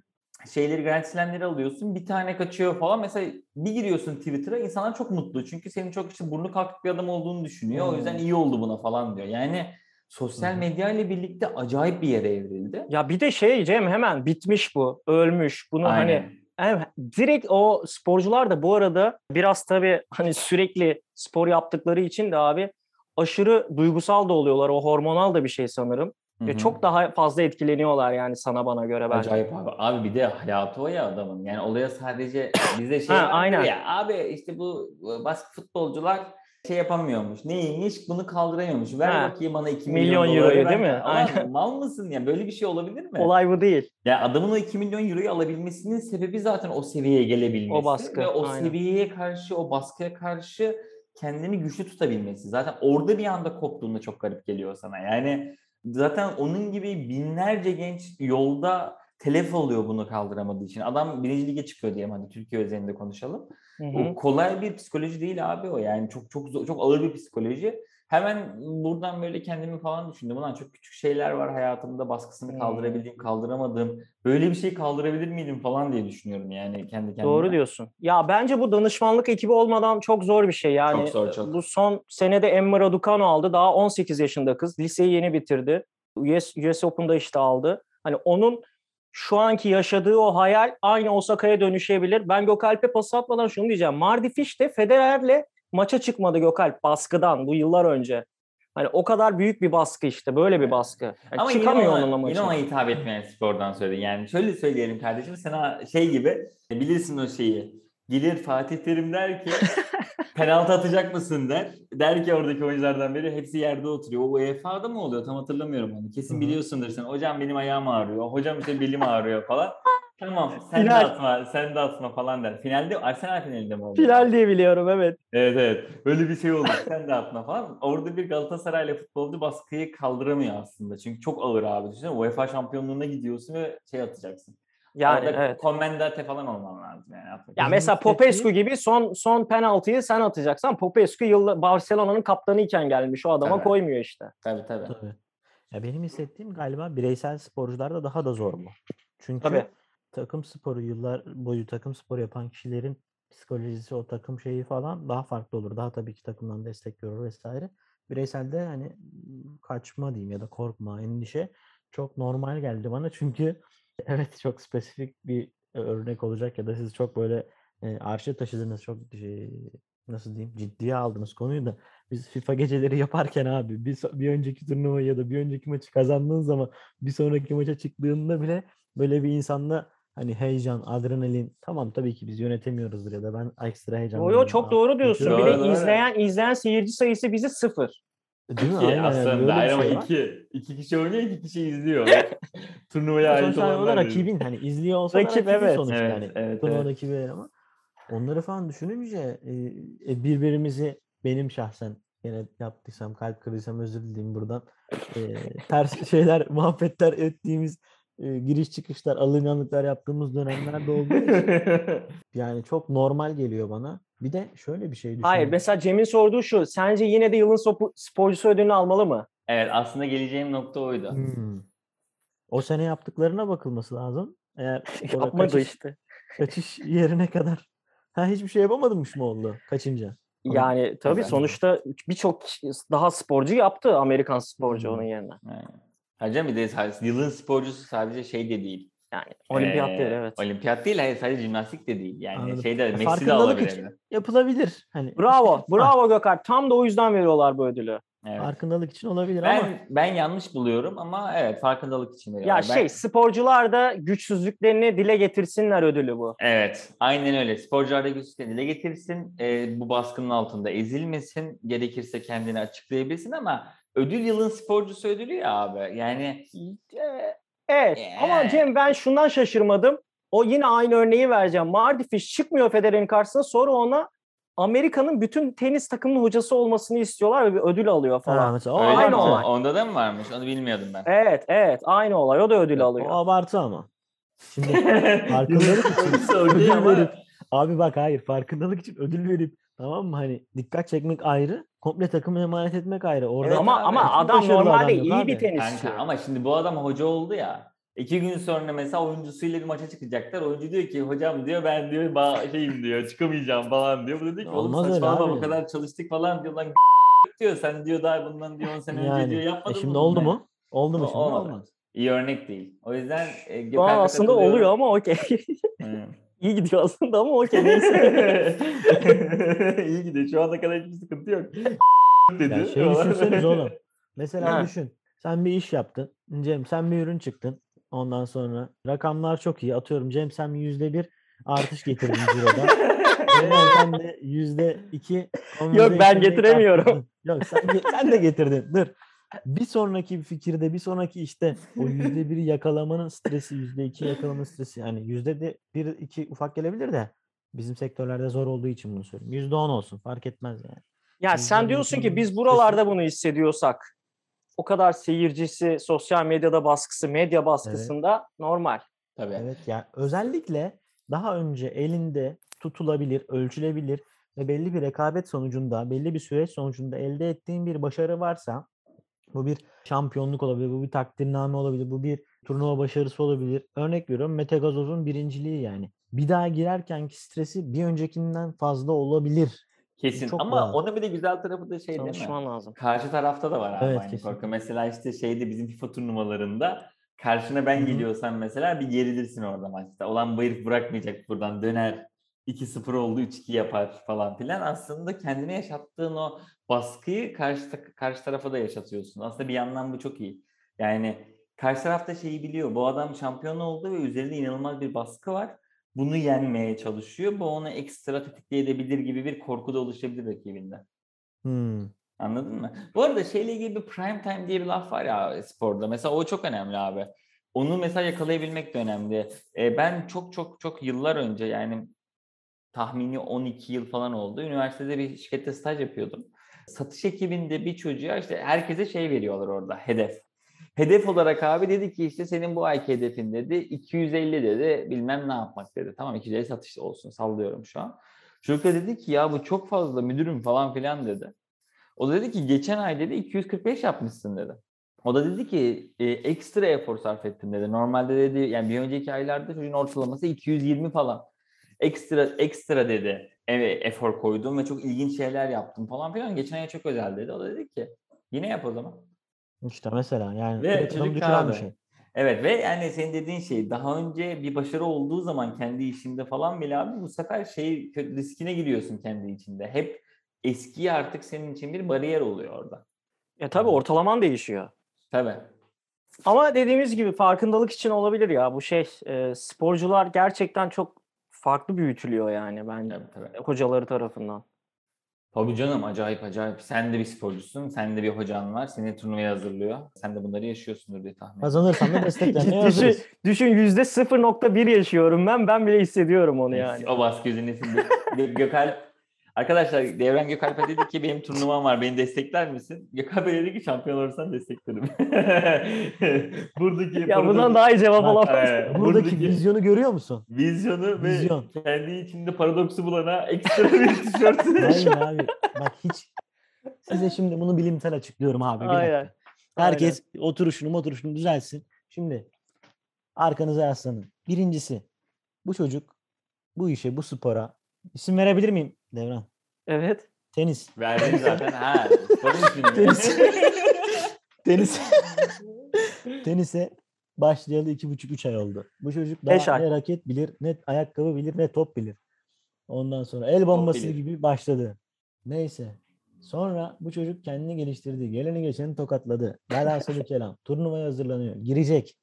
şeyleri Grand Slam'leri alıyorsun. Bir tane kaçıyor falan. Mesela bir giriyorsun Twitter'a insanlar çok mutlu. Çünkü senin çok işte burnu kalkık bir adam olduğunu düşünüyor. O yüzden Hmm. iyi oldu buna falan diyor. Yani sosyal medya ile birlikte acayip bir yere evrildi. Ya bir de şey Cem hemen bitmiş bu. Ölmüş. Bunu hani Aynen. Evet, direkt o sporcular da bu arada biraz tabii hani sürekli spor yaptıkları için de abi aşırı duygusal da oluyorlar. O hormonal da bir şey sanırım. Hı Ve çok daha fazla etkileniyorlar yani sana bana göre bence. Acayip abi. Abi bir de hayatı o ya adamın. Yani olaya sadece bizde şey Ha, aynen. ya abi işte bu baskı futbolcular şey yapamıyormuş. Neymiş? Bunu kaldıramıyormuş. Ver Ha. bakayım bana 2 Milyon milyon, euroyu değil mi? Aynen. mal mısın ya? Böyle bir şey olabilir mi? Olay bu değil. Ya adamın o 2 milyon euroyu alabilmesinin sebebi zaten o seviyeye gelebilmesi. O baskı, Ve o aynen. seviyeye karşı, o baskıya karşı kendini güçlü tutabilmesi. Zaten orada bir anda koptuğunda çok garip geliyor sana. Yani zaten onun gibi binlerce genç yolda telef oluyor bunu kaldıramadığı için. Adam birinci lige çıkıyor diyelim hadi Türkiye özelinde konuşalım. Hı hı. O kolay bir psikoloji değil abi o. Yani çok çok zor- çok ağır bir psikoloji. Hemen buradan böyle kendimi falan düşündüm. Ulan çok küçük şeyler var hayatımda baskısını Hmm. kaldırabildiğim, kaldıramadığım. Böyle bir şey kaldırabilir miydim falan diye düşünüyorum yani kendi kendime. Doğru diyorsun. Ya bence bu danışmanlık ekibi olmadan çok zor bir şey. Yani Çok zor, çok. bu son senede Emma Raducanu aldı. Daha 18 yaşında kız. Liseyi yeni bitirdi. US, US Open'da işte aldı. Hani onun şu anki yaşadığı o hayal aynı Osaka'ya dönüşebilir. Ben Gökalp'e pas atmadan şunu diyeceğim. Mardy Fish de Federer'le maça çıkmadı Gökalp baskıdan bu yıllar önce. Hani o kadar büyük bir baskı işte. Böyle bir baskı. Yani Ama yine çıkamıyor ona, onunla yine maça. ona hitap etmeyen spordan söyledin. Yani şöyle söyleyelim kardeşim sana şey gibi bilirsin o şeyi. Gelir Fatih Terim der ki penaltı atacak mısın der. Der ki oradaki oyunculardan biri hepsi yerde oturuyor. O UEFA'da mı oluyor tam hatırlamıyorum onu. Kesin biliyorsundur sen. Hocam benim ayağım ağrıyor. Hocam işte belim ağrıyor falan. Tamam sen Final. de atma sen de atma falan der. Finalde Arsenal finalinde mi oldu? Final diye biliyorum evet. Evet evet. Böyle bir şey oldu. Sen de atma falan. Orada bir Galatasaraylı futbolcu baskıyı kaldıramıyor aslında. Çünkü çok ağır abi. Düşünsene UEFA şampiyonluğuna gidiyorsun ve şey atacaksın. Yani Orada evet. Komendate falan olman lazım yani. Ya Bizim mesela Popescu gibi son son penaltıyı sen atacaksan Popescu yılda Barcelona'nın kaptanı iken gelmiş. O adama Tabii. koymuyor işte. Tabii tabii. Tabii. Ya benim hissettiğim galiba bireysel sporcularda daha da zor bu. Çünkü Tabii. Takım sporu yıllar boyu takım sporu yapan kişilerin psikolojisi, o takım şeyi falan daha farklı olur. Daha tabii ki takımdan destek görür vesaire. Bireyselde hani kaçma diyeyim ya da korkma, endişe çok normal geldi bana. Çünkü evet çok spesifik bir e, örnek olacak ya da siz çok böyle e, arşa taşıdınız çok e, nasıl diyeyim ciddiye aldınız konuyu da biz FIFA geceleri yaparken abi bir, bir önceki turnuvayı ya da bir önceki maçı kazandığın zaman bir sonraki maça çıktığında bile böyle bir insanda hani heyecan, adrenalin tamam tabii ki biz yönetemiyoruzdur ya da ben ekstra Yo heyecanlanıyorum. yo çok doğru diyorsun. Doğru, bir de doğru. izleyen izleyen seyirci sayısı bizi sıfır. Değil mi? İki Aynen yani aslında bir ama şey var. iki. İki kişi oynuyor, iki kişi izliyor. Turnuvaya ait da olanlar rakibin hani izliyor olsa da Rakip, rakibin evet. sonuçta Evet, yani. evet, evet. Turnuvadaki ama onları falan düşününce e, e, birbirimizi benim şahsen yine yaptıysam kalp kırdıysam özür dileyim buradan. E, ters şeyler muhabbetler ettiğimiz e, giriş çıkışlar alınganlıklar yaptığımız dönemlerde olduğu için yani çok normal geliyor bana. Bir de şöyle bir şey düşünüyorum. Hayır mesela Cem'in sorduğu şu. Sence yine de yılın sopu- sporcusu ödülünü almalı mı? evet aslında geleceğim nokta oydu. Hmm. O sene yaptıklarına bakılması lazım. Eğer Yapmadı kaçış, işte. kaçış yerine kadar ha hiçbir şey yapamadınmış mı oldu kaçınca? Yani tabii sonuçta birçok daha sporcu yaptı Amerikan sporcu Hmm. onun yerine. Evet. Hocam bir de sadece- yılın sporcusu sadece şey de değil. Yani olimpiyat Ee, değil evet. Olimpiyat değil, hayır sadece jimnastik de değil. Yani Anladım. şeyde Ya Messi de için yapılabilir. Hani Bravo, bravo Gökalp. Tam da o yüzden veriyorlar bu ödülü. Evet. Farkındalık için olabilir Ben ama ben yanlış buluyorum ama evet farkındalık için Ya veriyorlar. Ben- şey sporcular da güçsüzlüklerini dile getirsinler ödülü bu. Evet, aynen öyle. Sporcular da güçlüklerini dile getirsin, e, bu baskının altında ezilmesin, gerekirse kendini açıklayabilsin ama ödül yılın sporcusu ödülü ya abi. Yani Evet ama Yeah. Cem ben şundan şaşırmadım. O yine aynı örneği vereceğim. Mardy Fish çıkmıyor Federer'in karşısına sonra ona Amerika'nın bütün tenis takımının hocası olmasını istiyorlar ve bir ödül alıyor ha, falan. mesela o öyle aynı mi? olay. Onda da mı varmış? Onu bilmiyordum ben. Evet evet aynı olay o da ödül O alıyor. abartı ama. Şimdi farkındalık için ödül ama- verip abi bak hayır farkındalık için ödül verip tamam mı hani dikkat çekmek ayrı komple takımı emanet etmek ayrı. Orada Evet ama abi, ama adam normalde adam iyi bir abi. tenisçi. Kanka ama şimdi bu adam hoca oldu ya. İki gün sonra mesela oyuncusuyla bir maça çıkacaklar. Oyuncu diyor ki hocam diyor ben diyor ba- şeyim diyor çıkamayacağım falan diyor. Bu da diyor ki oğlum Olmaz öyle saçmalama abi. bu kadar çalıştık falan diyor lan diyor sen diyor daha bundan diyor 10 sene önce Yani, diyor e yapmadın şimdi bunu oldu mu? Oldu mu O- şimdi? olmadı. İyi örnek değil. O yüzden e, Gökalp'e aslında oluyor ama okey. Hı. İyi gidiyor aslında ama okey neyse. İyi gidiyor. Şu ana kadar hiçbir sıkıntı yok. dedi. Ya şey düşünseniz oğlum. Mesela Ha. düşün. Sen bir iş yaptın. Cem sen bir ürün çıktın. Ondan sonra rakamlar çok iyi. Atıyorum Cem sen yüzde bir artış getirdin ciroda. Cem sen de yüzde iki Yok, ben getiremiyorum. Yok sen, sen de getirdin. Dur. Bir sonraki fikirde bir sonraki işte o yüzde biri yakalamanın stresi yüzde iki yakalamanın stresi yani yüzde de bir iki ufak gelebilir de bizim sektörlerde zor olduğu için bunu söylüyorum. Yüzde on olsun fark etmez yani. Ya Bizden sen diyorsun ki biz buralarda bunu hissediyorsak o kadar seyircisi, sosyal medyada baskısı, medya baskısında normal. Tabii. Evet ya özellikle daha önce elinde tutulabilir, ölçülebilir ve belli bir rekabet sonucunda, belli bir süreç sonucunda elde ettiğin bir başarı varsa bu bir şampiyonluk olabilir, bu bir takdirname olabilir, bu bir turnuva başarısı olabilir. Örnek veriyorum Mete Gazoz'un birinciliği yani. Bir daha girerkenki stresi bir öncekinden fazla olabilir. Kesin. çok Ama doğal. onun bir de güzel tarafı da şey değil mi? Lazım. Karşı tarafta da var abi Evet, aynı kesin. korku. Mesela işte şeyde bizim FIFA turnuvalarında karşına ben Hı hı. geliyorsam mesela bir gerilirsin orada maçta. Olan bu herif bırakmayacak buradan döner. 2-0 oldu 3-2 yapar falan filan. Aslında kendine yaşattığın o baskıyı karşı, karşı tarafa da yaşatıyorsun. Aslında bir yandan bu çok iyi. Yani karşı tarafta şeyi biliyor. Bu adam şampiyon oldu ve üzerinde inanılmaz bir baskı var. Bunu yenmeye çalışıyor. Bu onu ekstra tetikleyebilir gibi bir korku da oluşabilir rakibinde. Hmm. Anladın mı? Bu arada şeyle ilgili bir prime time diye bir laf var ya sporda. Mesela o çok önemli abi. Onu mesela yakalayabilmek de önemli. E, ben çok çok çok yıllar önce yani tahmini 12 yıl falan oldu. Üniversitede bir şirkette staj yapıyordum. Satış ekibinde bir çocuğa işte herkese şey veriyorlar orada hedef. Hedef olarak abi dedi ki işte senin bu ayki hedefin dedi 250 dedi bilmem ne yapmak dedi. Tamam 250 satış olsun sallıyorum şu an. Çocuk da dedi ki ya bu çok fazla müdürüm falan filan dedi. O da dedi ki geçen ay dedi 245 yapmışsın dedi. O da dedi ki e, ekstra efor sarf ettim dedi. Normalde dedi yani bir önceki aylarda çocuğun ortalaması 220 falan. Ekstra ekstra dedi. Evet efor koydum ve çok ilginç şeyler yaptım falan filan. Geçen ay çok özel dedi. O da dedi ki yine yap o zaman. İşte mesela yani Ve çocuk bir şey. Evet ve yani senin dediğin şey daha önce bir başarı olduğu zaman kendi işinde falan bile abi bu sefer şey riskine giriyorsun kendi içinde. Hep eskiyi artık senin için bir bariyer oluyor orada. Ya tabii ortalaman değişiyor. Tabii. Ama dediğimiz gibi farkındalık için olabilir ya bu şey. e, sporcular gerçekten çok farklı büyütülüyor yani bence Tabii tabii. hocaları tarafından. Tabii canım acayip acayip. Sen de bir sporcusun. Sen de bir hocan var. Seni turnuvaya hazırlıyor. Sen de bunları yaşıyorsundur diye tahmin ediyorum. Kazanırsan da desteklenmeye düşün, hazırız. düşün yüzde 0.1 yaşıyorum ben. Ben bile hissediyorum onu yani. O baskı yüzünden şimdi Gö- Gökalp Arkadaşlar Devren Gökalp'e dedi ki benim turnuvam var beni destekler misin? Gökalp Bey dedi ki şampiyon olursan desteklerim. Buradaki Ya bundan daha iyi cevap olamaz. Evet, Buradaki buradaki vizyonu görüyor musun? vizyonu Vizyon. ve kendi içinde paradoksu bulana ekstra bir tişört. Hayır abi. Bak hiç size şimdi bunu bilimsel açıklıyorum abi. Aynen. Herkes oturuşunu oturuşunu düzelsin. Şimdi arkanıza yaslanın. Birincisi bu çocuk bu işe bu spora isim verebilir miyim Devran? Evet. Tenis. Verdim zaten. Ha, sporun ismini. Tenis. Tenis. Tenise başlayalı iki buçuk üç ay oldu. Bu çocuk Beş daha ay. ne raket bilir, ne ayakkabı bilir, ne top bilir. Ondan sonra el bombası bilir. gibi başladı. Neyse. Sonra bu çocuk kendini geliştirdi. Geleni geçeni tokatladı. Velhasılı kelam. Turnuvaya hazırlanıyor. Girecek.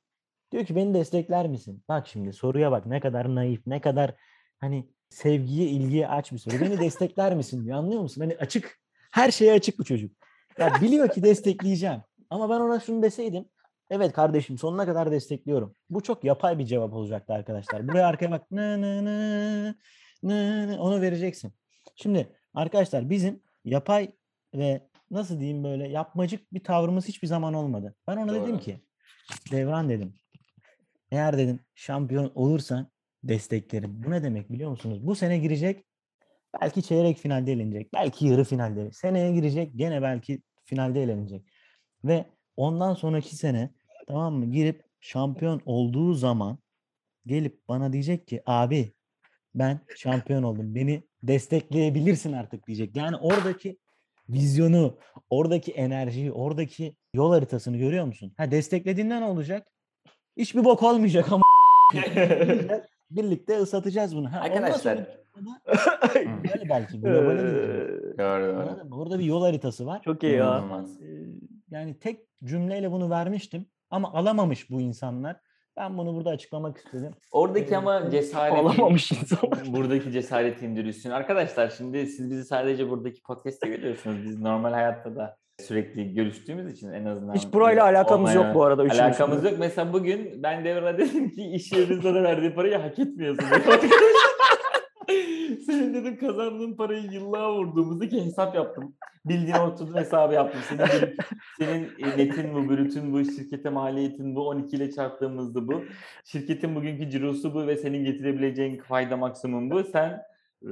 Diyor ki beni destekler misin? Bak şimdi soruya bak ne kadar naif, ne kadar hani sevgiye, ilgiye aç bir soru. Beni destekler misin diyor. Anlıyor musun? Hani açık. Her şeye açık bu çocuk. Ya biliyor ki destekleyeceğim. Ama ben ona şunu deseydim. Evet kardeşim sonuna kadar destekliyorum. Bu çok yapay bir cevap olacaktı arkadaşlar. Buraya arkaya bak. Nı nı nı, nı nı, onu vereceksin. Şimdi arkadaşlar bizim yapay ve nasıl diyeyim böyle yapmacık bir tavrımız hiçbir zaman olmadı. Ben ona dedim Doğru. ki Devran dedim. Eğer dedim şampiyon olursan desteklerim. Bu ne demek biliyor musunuz? Bu sene girecek belki çeyrek finalde elenecek. Belki yarı finalde. Seneye girecek gene belki finalde elenecek. Ve ondan sonraki sene tamam mı girip şampiyon olduğu zaman gelip bana diyecek ki abi ben şampiyon oldum. Beni destekleyebilirsin artık diyecek. Yani oradaki vizyonu, oradaki enerjiyi, oradaki yol haritasını görüyor musun? Ha desteklediğinden olacak? Hiçbir bok olmayacak ama birlikte ıslatacağız bunu. Ha, Arkadaşlar. böyle belki globale. Ee? Orada bir yol haritası var. Çok iyi ya. Ee, Yani tek cümleyle bunu vermiştim ama alamamış bu insanlar. Ben bunu burada açıklamak istedim. Oradaki ama cesaret Alamamış insanlar. buradaki cesaretin dürüstlüğün. Arkadaşlar şimdi siz bizi sadece buradaki podcast'te görüyorsunuz. Biz normal hayatta da sürekli görüştüğümüz için en azından. Hiç burayla alakamız yok bu arada. üçümüzün. Alakamız yok. Mesela bugün ben Devran'a dedim ki iş yerinin sana verdiği parayı hak etmiyorsun. Senin dedim kazandığın parayı yıllığa vurduğumuzda ki hesap yaptım. Bildiğin ortada hesabı yaptım. Senin, senin e, netin bu, brütün bu, şirkete maliyetin bu, 12 ile çarptığımızda bu. Şirketin bugünkü cirosu bu ve senin getirebileceğin fayda maksimum bu. Sen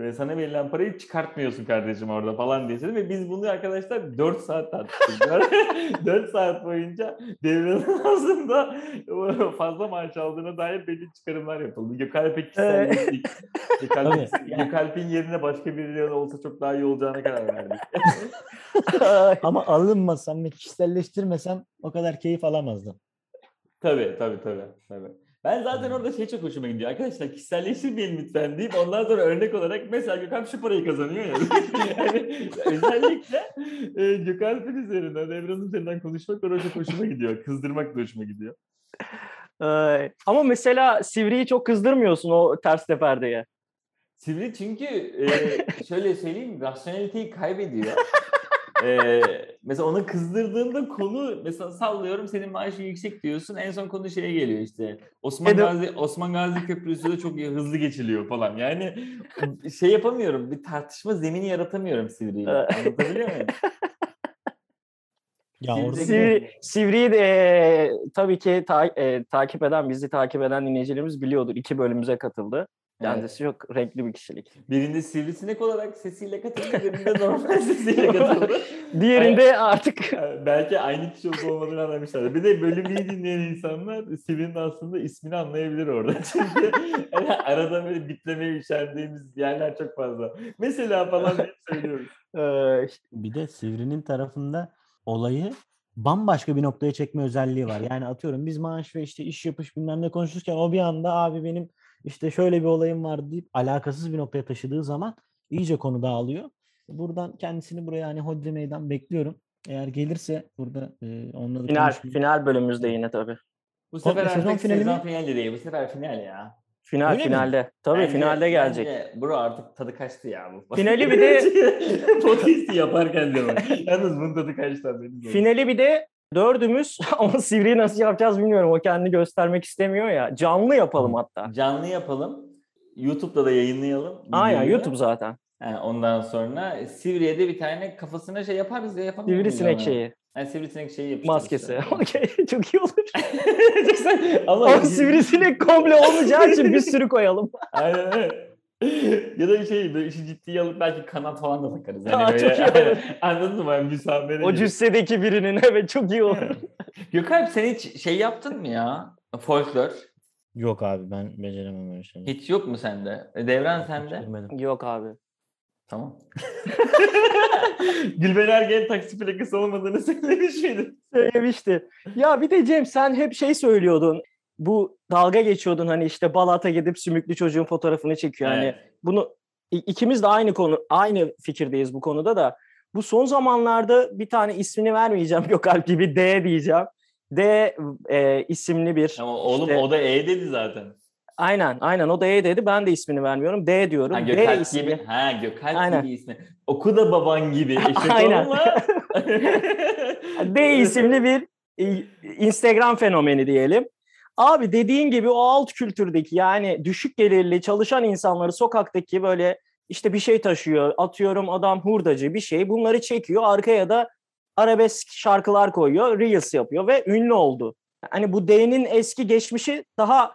e, sana verilen parayı çıkartmıyorsun kardeşim orada falan diye. Ve biz bunu arkadaşlar 4 saat tartıştık. 4 saat boyunca devrenin aslında fazla maaş aldığına dair belli çıkarımlar yapıldı. Gökalp'e kişiselleştik. Gökalp'in. Gökalp'in yerine başka birileri olsa çok daha iyi olacağına karar verdik. Ama alınmasam ve kişiselleştirmesem o kadar keyif alamazdım. tabii tabii tabii. tabii. Ben zaten orada şey çok hoşuma gidiyor. Arkadaşlar kişiselleştirmeyin lütfen deyip ondan sonra örnek olarak mesela Gökalp şu parayı kazanıyor ya. yani özellikle e, Gökalp'in üzerinden, Evren'in üzerinden konuşmak orada çok hoşuma gidiyor. Kızdırmak da hoşuma gidiyor. Ay, Ama mesela Sivri'yi çok kızdırmıyorsun o ters teperdeye. Sivri çünkü e, şöyle söyleyeyim rasyoneliteyi kaybediyor. E, mesela onu kızdırdığında konu mesela sallıyorum senin maaşın yüksek diyorsun en son konu şeye geliyor işte Osman Edo- Gazi Osman Gazi Köprüsü de çok hızlı geçiliyor falan yani şey yapamıyorum bir tartışma zemini yaratamıyorum Sivri'yle anlatabiliyor muyum? Ya orada Sivri, Sivri'yi de e, tabii ki ta- e, takip eden, bizi takip eden dinleyicilerimiz biliyordur. İki bölümümüze katıldı. Kendisi çok renkli bir kişilik. Birinde sivrisinek olarak sesiyle katıldı, birinde normal sesiyle katıldı. Diğerinde artık Yani Belki aynı kişi olup olmadığını anlamışlar. Bir de bölümü iyi dinleyen insanlar Sivri'nin aslında ismini anlayabilir orada. Çünkü yani arada böyle biplemeye üşendiğimiz yerler çok fazla. Mesela falan diye söylüyoruz. bir de Sivri'nin tarafında olayı bambaşka bir noktaya çekme özelliği var. Yani atıyorum biz maaş ve işte iş yapış bilmem ne konuşurken o bir anda abi benim işte şöyle bir olayım var deyip alakasız bir noktaya taşıdığı zaman iyice konu dağılıyor. Buradan kendisini buraya hani hodri meydan bekliyorum. Eğer gelirse burada e, onunla da final konuşmayı- final bölümümüzde yine tabii. Bu sefer Komple sezon artık finali sezon mi? finali değil. Bu sefer final ya. Final Öyle mi? finalde. Tabii Bence- finalde gelecek. Bence bro artık tadı kaçtı ya bu. Finali bir de- Podcast'i yaparken de bak. Yalnız bunun tadı kaçtı. Finali bir de dördümüz ama Sivri'yi nasıl yapacağız bilmiyorum. O kendini göstermek istemiyor ya. Canlı yapalım hatta. Canlı yapalım. YouTube'da da yayınlayalım. Aynen videoyu. YouTube zaten. Yani ondan sonra Sivri'ye de bir tane kafasına şey yaparız ya yapamıyor Sivrisinek şeyi. Yani sivrisinek şeyi yapıştırırız. Maskesi. Okey. Çok iyi olur. Ama Ama sivrisinek komple olmayacağı için bir sürü koyalım. Aynen öyle. ya da bir şey böyle işi ciddiye alıp belki kanat falan da takarız. Yani Aa, böyle, çok iyi olur. Anladın mı? Yani müsamere O gibi. cüssedeki birinin evet çok iyi olur. Gökalp sen hiç şey yaptın mı ya? Folklor. Yok abi ben beceremem öyle şeyleri. Hiç yok mu sende? E, Devran sende? Bilmedim. Yok abi. Tamam. Gülben Ergen taksi plakası olmadığını söylemiş miydin? Söylemişti. Ya bir de Cem sen hep şey söylüyordun. Bu dalga geçiyordun hani işte Balat'a gidip sümüklü çocuğun fotoğrafını çekiyor. Hani Evet. bunu i- ikimiz de aynı konu aynı fikirdeyiz bu konuda da. Bu son zamanlarda bir tane ismini vermeyeceğim Gökalp gibi D diyeceğim. D e, isimli bir Ama oğlum işte- o da E dedi zaten. aynen aynen o D dedi ben de ismini vermiyorum. D diyorum. Ha D Gökalp ismi. gibi. Ha Gökalp Aynen. gibi ismi. Oku da baban gibi. Eşek Aynen. D isimli bir e, Instagram fenomeni diyelim. Abi dediğin gibi o alt kültürdeki yani düşük gelirli çalışan insanları sokaktaki böyle işte bir şey taşıyor. Atıyorum adam hurdacı bir şey. Bunları çekiyor. Arkaya da arabesk şarkılar koyuyor. Reels yapıyor ve ünlü oldu. Hani bu D'nin eski geçmişi daha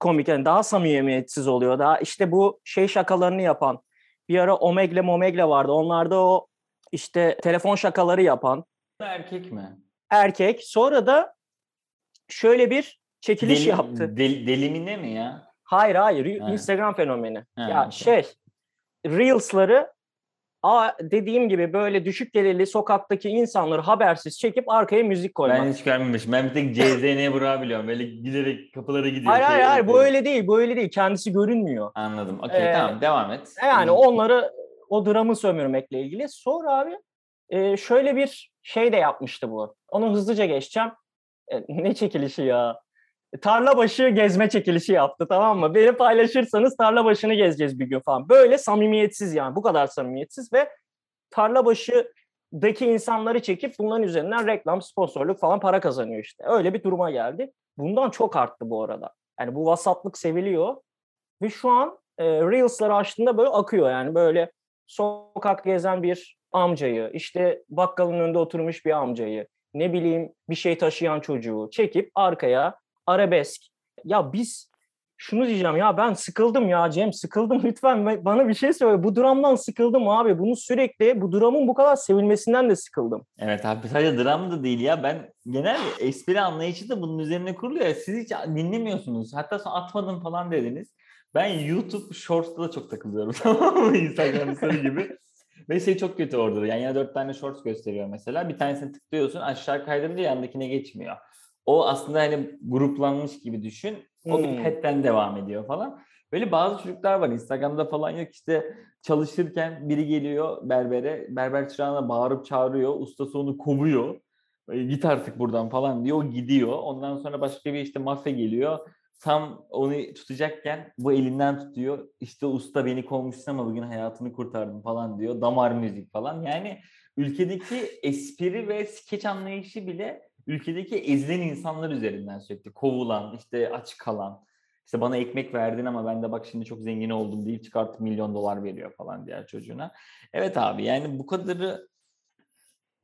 komik. Yani daha samimiyetsiz oluyor. Daha işte bu şey şakalarını yapan. Bir ara Omegle Momegle vardı. Onlarda o işte telefon şakaları yapan Erkek mi? erkek. Sonra da şöyle bir çekiliş Deli- yaptı. Del, delimine mi ya? Hayır hayır Ha. Instagram fenomeni. Ha, ya şey Reels'ları A, dediğim gibi böyle düşük gelirli sokaktaki insanları habersiz çekip arkaya müzik koymak. Ben hiç görmemişim. Ben bir tek CZN Burak'ı biliyorum. Böyle giderek kapılara gidiyor. hayır hayır şey hayır bu öyle değil bu öyle değil kendisi görünmüyor. Anladım. Okey Ee, tamam devam et. Yani onları o dramı sömürmekle ilgili. Sonra abi e, şöyle bir şey de yapmıştı bu. Onu hızlıca geçeceğim. E, ne çekilişi ya? Tarla başı gezme çekilişi yaptı tamam mı? Beni paylaşırsanız tarla başını gezeceğiz bir gün falan. Böyle samimiyetsiz yani bu kadar samimiyetsiz ve tarla başıdaki insanları çekip bunların üzerinden reklam, sponsorluk falan para kazanıyor işte. Öyle bir duruma geldi. Bundan çok arttı bu arada. Yani bu vasatlık seviliyor. Ve şu an e, Reels'ları açtığında böyle akıyor yani böyle sokak gezen bir amcayı, işte bakkalın önünde oturmuş bir amcayı, ne bileyim bir şey taşıyan çocuğu çekip arkaya arabesk. Ya biz şunu diyeceğim ya ben sıkıldım ya Cem sıkıldım lütfen ba- bana bir şey söyle. Bu dramdan sıkıldım abi. Bunu sürekli bu dramın bu kadar sevilmesinden de sıkıldım. Evet abi sadece dram da değil ya. Ben genel espri anlayışı da bunun üzerine kuruluyor. ya. Siz hiç dinlemiyorsunuz. Hatta sonra atmadım falan dediniz. Ben YouTube Shorts'ta da çok takılıyorum tamam mı? Instagram story gibi. Ve şey çok kötü orada. da. Yani yine dört tane shorts gösteriyor mesela. Bir tanesini tıklıyorsun aşağı kaydırınca yandakine geçmiyor. O aslında hani gruplanmış gibi düşün. O bir Hmm. head'den devam ediyor falan. Böyle bazı çocuklar var Instagram'da falan yok işte çalışırken biri geliyor berbere. Berber çırağına bağırıp çağırıyor. Ustası onu kovuyor. "E, Git artık buradan falan diyor. Gidiyor. Ondan sonra başka bir işte mafya geliyor. Tam onu tutacakken bu elinden tutuyor. İşte usta beni kovmuşsun ama bugün hayatını kurtardım falan diyor. Damar müzik falan. Yani ülkedeki espri ve skeç anlayışı bile ülkedeki ezilen insanlar üzerinden sürekli kovulan, işte aç kalan, işte bana ekmek verdin ama ben de bak şimdi çok zengin oldum deyip çıkartıp milyon dolar veriyor falan diğer çocuğuna. Evet abi yani bu kadarı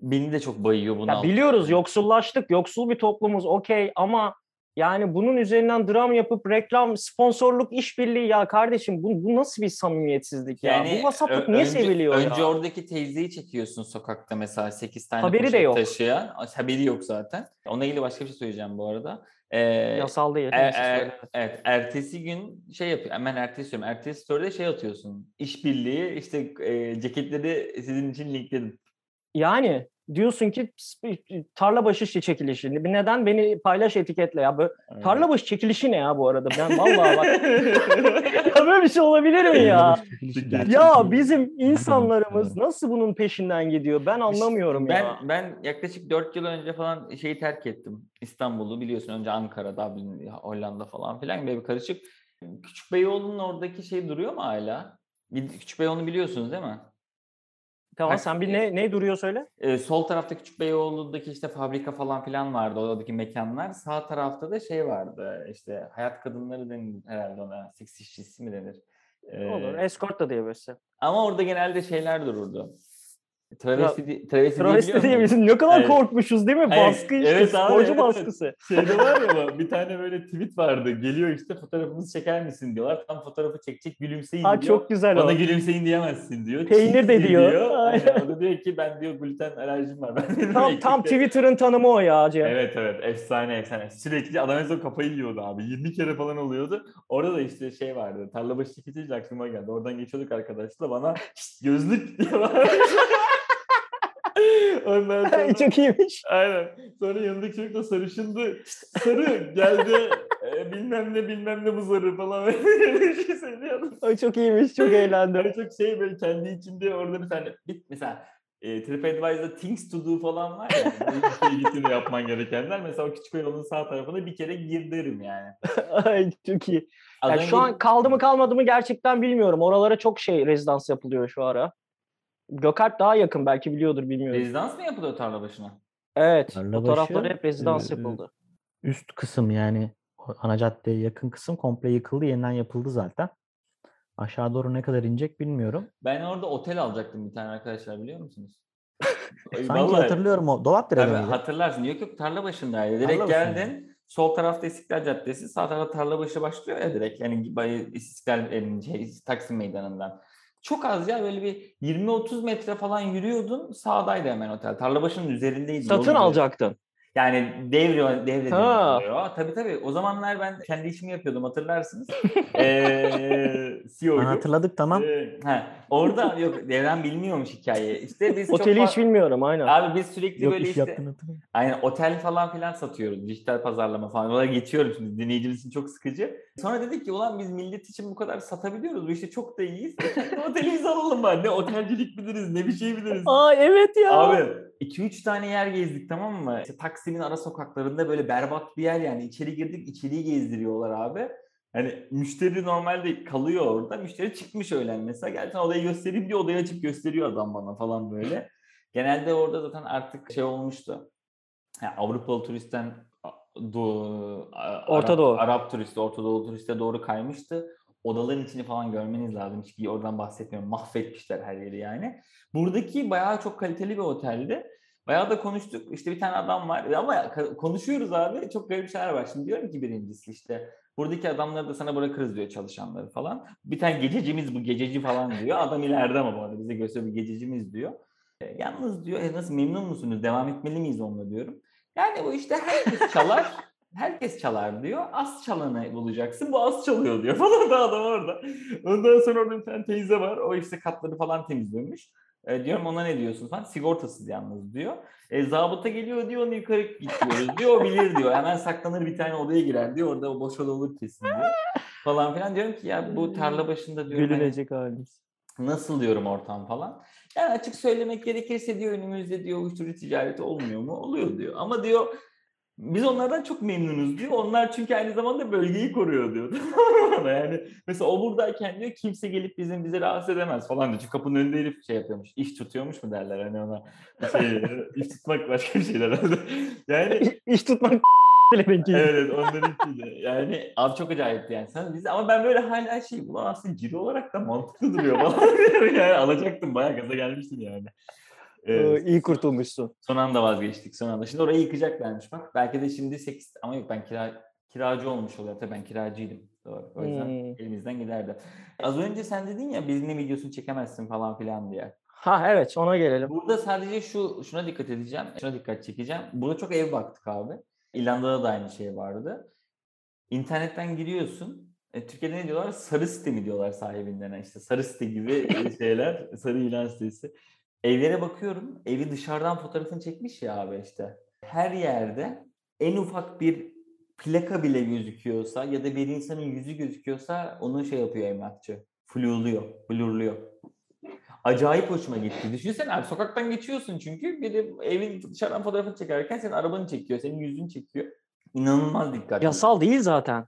beni de çok bayıyor buna. Ya biliyoruz yoksullaştık, yoksul bir toplumuz okey ama yani bunun üzerinden dram yapıp reklam, sponsorluk, işbirliği ya kardeşim bu, bu nasıl bir samimiyetsizlik ya? bu vasatlık niye önce, seviliyor önce ya? oradaki teyzeyi çekiyorsun sokakta mesela 8 tane Haberi de yok. taşıyan. Haberi yok zaten. Onunla ilgili başka bir şey söyleyeceğim bu arada. Ee, Yasal değil. Er- er- evet, ertesi gün şey yapıyor. Hemen ertesi diyorum. Ertesi story'de şey atıyorsun. İşbirliği işte e, ceketleri sizin için linkledim. Yani diyorsun ki tarla başı şey çekilişi. Neden beni paylaş etiketle ya? Böyle, tarla başı çekilişi ne ya bu arada? Ben vallahi bak. ya böyle bir şey olabilir mi ya? Ya bizim insanlarımız nasıl bunun peşinden gidiyor? Ben anlamıyorum ben, ya. Ben yaklaşık 4 yıl önce falan şeyi terk ettim. İstanbul'u biliyorsun önce Ankara, Dublin, Hollanda falan filan böyle bir karışık. Küçük Beyoğlu'nun oradaki şey duruyor mu hala? Küçük Beyoğlu'nu biliyorsunuz değil mi? Tamam Kaç- sen bir ne ne duruyor söyle? Ee, sol tarafta Küçük Beyoğlu'ndaki işte fabrika falan filan vardı oradaki mekanlar. Sağ tarafta da şey vardı işte hayat kadınları denir herhalde ona. Seks işçisi mi denir? Ee, Olur. Escort da diyebilirsin. Ama orada genelde şeyler dururdu. Travesti, travesti, Travesti muyum? diyebilirsin. Ne kadar Evet. korkmuşuz değil mi? Evet, Baskı işte. evet abi, sporcu evet, evet. baskısı. Şeyde var ya bir tane böyle tweet vardı. Geliyor işte fotoğrafımızı çeker misin diyorlar. Tam fotoğrafı çekecek gülümseyin Ha diyor. çok güzel Bana o. gülümseyin diyemezsin diyor. Peynir de Cheesy diyor. Aynen. O da diyor ki ben diyor gluten alerjim var. Ben Tam, tam Twitter'ın tanımı o ya Cem. Evet evet efsane efsane. Sürekli adam en son kafayı yiyordu abi. 20 kere falan oluyordu. Orada da işte şey vardı. Tarlabaşı çekici aklıma geldi. Oradan geçiyorduk arkadaşlar. Bana "Şşt, gözlük bağırdı. Ondan sonra... çok iyiymiş. Aynen. Sonra yanındaki çocuk da sarışındı. "Şşt, Sarı geldi. e, bilmem ne bilmem ne bu sarı falan. Bir şey söylüyordu. O çok iyiymiş. Çok eğlendim. Böyle çok şey böyle kendi içinde orada bir tane bir, mesela e, TripAdvisor'da things to do falan var ya. Bu ülkeye gittiğinde yapman gerekenler. Mesela o küçük yolun sağ tarafına bir kere gir derim yani. Ay çok iyi. Az Yani önce- şu an kaldı mı kalmadı mı gerçekten bilmiyorum. Oralara çok şey rezidans yapılıyor şu ara. Gökalp daha yakın belki biliyordur bilmiyorum. Rezidans mı yapılıyor tarla başına? Evet. Tarla o taraflara başı, hep rezidans e, yapıldı. Üst kısım yani ana caddeye yakın kısım komple yıkıldı. Yeniden yapıldı zaten. Aşağı doğru ne kadar inecek bilmiyorum. Ben orada otel alacaktım bir tane arkadaşlar biliyor musunuz? Sanki vallahi- hatırlıyorum o. Dolapdere'de Tabii miydi? hatırlarsın. Yok yok tarla başındaydı. Direkt Tarla başında. geldin. Sol tarafta İstiklal Caddesi, sağ tarafta Tarlabaşı başlıyor ya direkt. Yani bay- İstiklal e, şey, Taksim Meydanı'ndan. Çok az ya böyle bir 20-30 metre falan yürüyordun. Sağdaydı hemen otel. Tarlabaşı'nın üzerindeydi. Satın üzerinde. Yani devre devre Ha. oluyor. Tabii tabii. O zamanlar ben kendi işimi yapıyordum hatırlarsınız. Ee, CEO'ydum. Ha, hatırladık tamam. Ee, ha, orada yok Devran bilmiyormuş hikayeyi. İşte biz çok Oteli fa- hiç bilmiyorum aynen. Abi biz sürekli Yok böyle iş işte hatırlıyorum. aynen otel falan filan satıyoruz. Dijital pazarlama falan. Onlara geçiyorum şimdi dinleyicimiz için çok sıkıcı. Sonra dedik ki ulan biz millet için bu kadar satabiliyoruz. Bu işte çok da iyiyiz. E, otelimizi alalım bari. Ne otelcilik biliriz ne bir şey biliriz. Aa evet ya. Abi 2-3 tane yer gezdik tamam mı? İşte Taksim'in ara sokaklarında böyle berbat bir yer yani. içeri girdik içeriği gezdiriyorlar abi. Hani müşteri normalde kalıyor orada. Müşteri çıkmış öğlen mesela. Sana odayı göstereyim diyor. Odayı açıp gösteriyor adam bana falan böyle. Genelde orada zaten artık şey olmuştu. Yani Avrupalı turistten Doğu, Orta Arap, Doğu. Arap turisti, Orta Doğu turiste doğru kaymıştı. Odaların içini falan görmeniz lazım. Hiç oradan bahsetmiyorum. Mahvetmişler her yeri yani. Buradaki bayağı çok kaliteli bir oteldi. Bayağı da konuştuk. İşte bir tane adam var ama konuşuyoruz abi. Çok garip şeyler var. Şimdi diyorum ki birincisi işte buradaki adamları da sana bırakırız diyor çalışanları falan. Bir tane gececimiz bu gececi falan diyor. Adam ileride ama bu arada bize gösteriyor bir gececimiz diyor. E, yalnız diyor e, nasıl memnun musunuz? Devam etmeli miyiz onunla diyorum. Yani bu işte herkes çalar. Herkes çalar diyor. Az çalanı bulacaksın. Bu az çalıyor diyor falan da adam orada. Ondan sonra orada bir tane teyze var. O işte katları falan temizliyormuş. E, diyorum ona ne diyorsun falan. Sigortasız yalnız diyor. E, zabıta geliyor diyor onu yukarı gidiyoruz diyor. O bilir diyor. Hemen saklanır bir tane odaya girer diyor. Orada o boş oda olur kesin diyor. Falan filan diyorum ki ya bu tarla başında hani Gülünecek halimiz. Nasıl diyorum ortam falan. Yani açık söylemek gerekirse diyor önümüzde diyor uyuşturucu ticareti olmuyor mu? Oluyor diyor. Ama diyor biz onlardan çok memnunuz diyor. Onlar çünkü aynı zamanda bölgeyi koruyor diyor. Yani mesela o buradayken diyor kimse gelip bizim bizi rahatsız edemez falan diyor. Çünkü kapının önünde herif şey yapıyormuş. iş tutuyormuş mu derler hani ona. Şey, iş tutmak başka bir şey herhalde. Yani İş tutmak benimki. Evet onlarınki de. Yani abi çok acayipti yani. Sen bizi ama ben böyle hala şey ulan aslında ciro olarak da mantıklı duruyor falan. yani alacaktım bayağı gaza gelmiştim yani. Evet. iyi kurtulmuşsun. Son anda vazgeçtik son anda. Şimdi orayı yıkacaklarmış bak. Belki de şimdi 8 ama yok ben kira, kiracı olmuş oluyor. Tabii ben kiracıydım. Doğru. O yüzden Hmm. elimizden giderdi. Az önce sen dedin ya bizimle videosunu çekemezsin falan filan diye. Ha evet ona gelelim. Burada sadece şu şuna dikkat edeceğim. Şuna dikkat çekeceğim. Burada çok ev baktık abi. İrlanda'da da aynı şey vardı. İnternetten giriyorsun. E, Türkiye'de ne diyorlar? Sarı site mi diyorlar sahibinden? İşte sarı site gibi şeyler. sarı ilan sitesi. Evlere bakıyorum. Evi dışarıdan fotoğrafını çekmiş ya abi işte. Her yerde en ufak bir plaka bile gözüküyorsa ya da bir insanın yüzü gözüküyorsa onu şey yapıyor emlakçı. Flurluyor, blurluyor. Acayip hoşuma gitti. Düşünsene abi sokaktan geçiyorsun çünkü biri evin dışarıdan fotoğrafını çekerken senin arabanı çekiyor, senin yüzünü çekiyor. İnanılmaz dikkatli. Yasal değil zaten.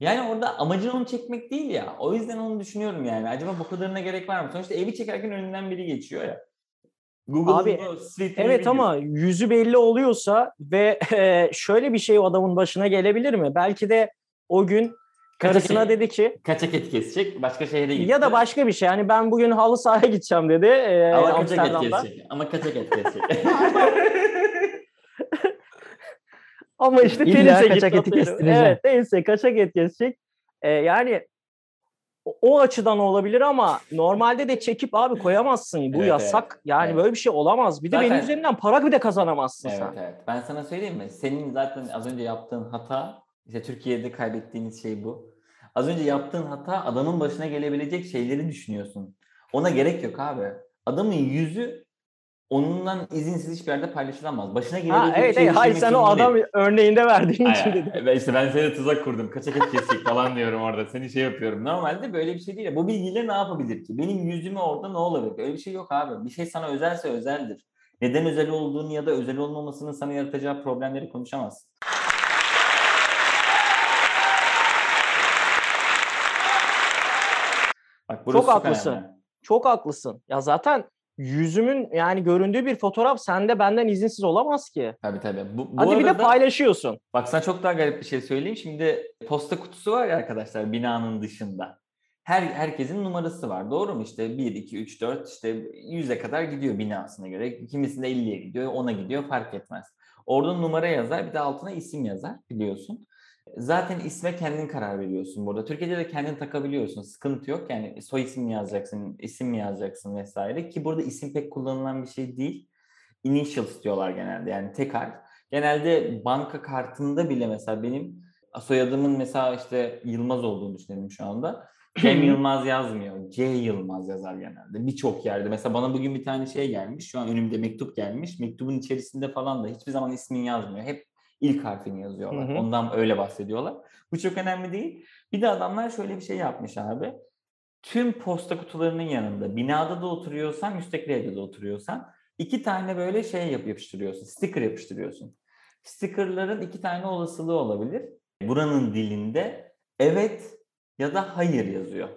Yani orada amacın onu çekmek değil ya. O yüzden onu düşünüyorum yani. Acaba bu kadarına gerek var mı? Sonuçta evi çekerken önünden biri geçiyor ya. Google'ın Abi, o Street Evet View'u ama yüzü belli oluyorsa ve e, şöyle bir şey o adamın başına gelebilir mi? Belki de o gün karısına Kaçak- dedi ki Kaçak et kesecek, başka şehre gitti. ya da başka bir şey. Hani ben bugün halı sahaya gideceğim dedi e, Ama kaçak et kesecek. Ama kaçak et kesecek. Ama işte İlla tenise kaçak atıyorum. kestireceksin. Evet neyse kaçak et kesecek. E, yani o- açıdan olabilir ama normalde de çekip abi koyamazsın. Bu Evet, yasak. evet, Yani evet. böyle bir şey olamaz. Bir de Zaten- benim üzerinden para bir de kazanamazsın Evet sen. evet. Ben sana söyleyeyim mi? Senin zaten az önce yaptığın hata, işte Türkiye'de kaybettiğiniz şey bu. Az önce yaptığın hata adamın başına gelebilecek şeyleri düşünüyorsun. Ona gerek yok abi. Adamın yüzü onundan izinsiz hiçbir yerde paylaşılamaz. Başına gelebilecek Ha, evet, şey evet. Hayır sen o adam değil. örneğinde verdiğin için dedim. ben işte ben seni tuzak kurdum. Kaçak et kesecek falan diyorum orada. Seni şey yapıyorum. Normalde böyle bir şey değil. Bu bilgiyle ne yapabilir ki? Benim yüzüme orada ne olabilir? Öyle bir şey yok abi. Bir şey sana özelse özeldir. Neden özel olduğunu ya da özel olmamasının sana yaratacağı problemleri konuşamazsın. Bak çok, haklısın. önemli. Çok haklısın. Ya zaten yüzümün yani göründüğü bir fotoğraf sende benden izinsiz olamaz ki. Tabii tabii. Bu, bu Hadi bir de arada- paylaşıyorsun. Bak sana çok daha garip bir şey söyleyeyim. Şimdi posta kutusu var ya arkadaşlar binanın dışında. Her herkesin numarası var. Doğru mu? İşte 1, 2, 3, 4 işte 100'e kadar gidiyor binasına göre. Kimisinde 50'ye gidiyor, 10'a gidiyor fark etmez. Orada numara yazar bir de altına isim yazar biliyorsun. Zaten isme kendin karar veriyorsun burada. Türkiye'de de kendin takabiliyorsun. Sıkıntı yok. Yani soy isim mi yazacaksın, isim mi yazacaksın vesaire. Ki burada isim pek kullanılan bir şey değil. Initials diyorlar genelde yani tek harf. Genelde banka kartında bile mesela benim soyadımın mesela işte Yılmaz olduğunu düşünelim şu anda. Cem Yılmaz yazmıyor. C Yılmaz yazar genelde. Birçok yerde. Mesela bana bugün bir tane şey gelmiş. Şu an önümde mektup gelmiş. Mektubun içerisinde falan da hiçbir zaman ismin yazmıyor. Hep ilk harfini yazıyorlar. Hı hı. Ondan öyle bahsediyorlar. Bu çok önemli değil. Bir de adamlar şöyle bir şey yapmış abi. Tüm posta kutularının yanında binada da oturuyorsan, müstakil evde de oturuyorsan iki tane böyle şey yap yapıştırıyorsun. Sticker yapıştırıyorsun. Stickerların iki tane olasılığı olabilir. Buranın dilinde evet ya da hayır yazıyor.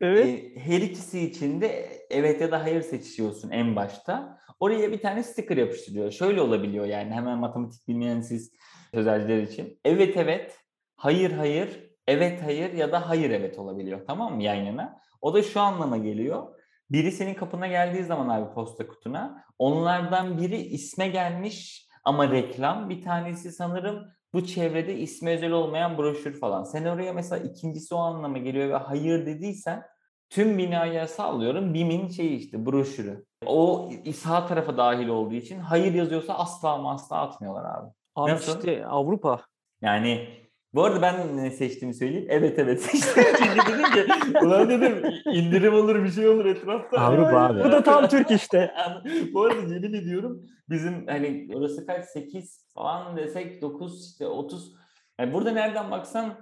Evet. E, her ikisi için de evet ya da hayır seçiyorsun en başta. Oraya bir tane sticker yapıştırıyor. Şöyle olabiliyor yani hemen matematik bilmeyen siz sözelciler için. Evet evet, hayır hayır, evet hayır ya da hayır evet olabiliyor. Tamam mı yan yana? O da şu anlama geliyor. Biri senin kapına geldiği zaman abi posta kutuna onlardan biri isme gelmiş ama reklam. Bir tanesi sanırım bu çevrede ismi özel olmayan broşür falan. Sen oraya mesela ikincisi o anlama geliyor ve hayır dediysen tüm binaya sallıyorum BİM'in şeyi işte broşürü. O sağ tarafa dahil olduğu için hayır yazıyorsa asla ama asla atmıyorlar abi. Abi Nasıl? işte Avrupa. Yani bu arada ben ne seçtiğimi söyleyeyim. Evet evet seçtim. Çünkü dedim ki ulan dedim indirim olur bir şey olur etrafta. Avrupa abi. Bu da tam Türk işte. bu arada yemin ediyorum bizim hani orası kaç 8 falan desek 9 işte 30 yani burada nereden baksan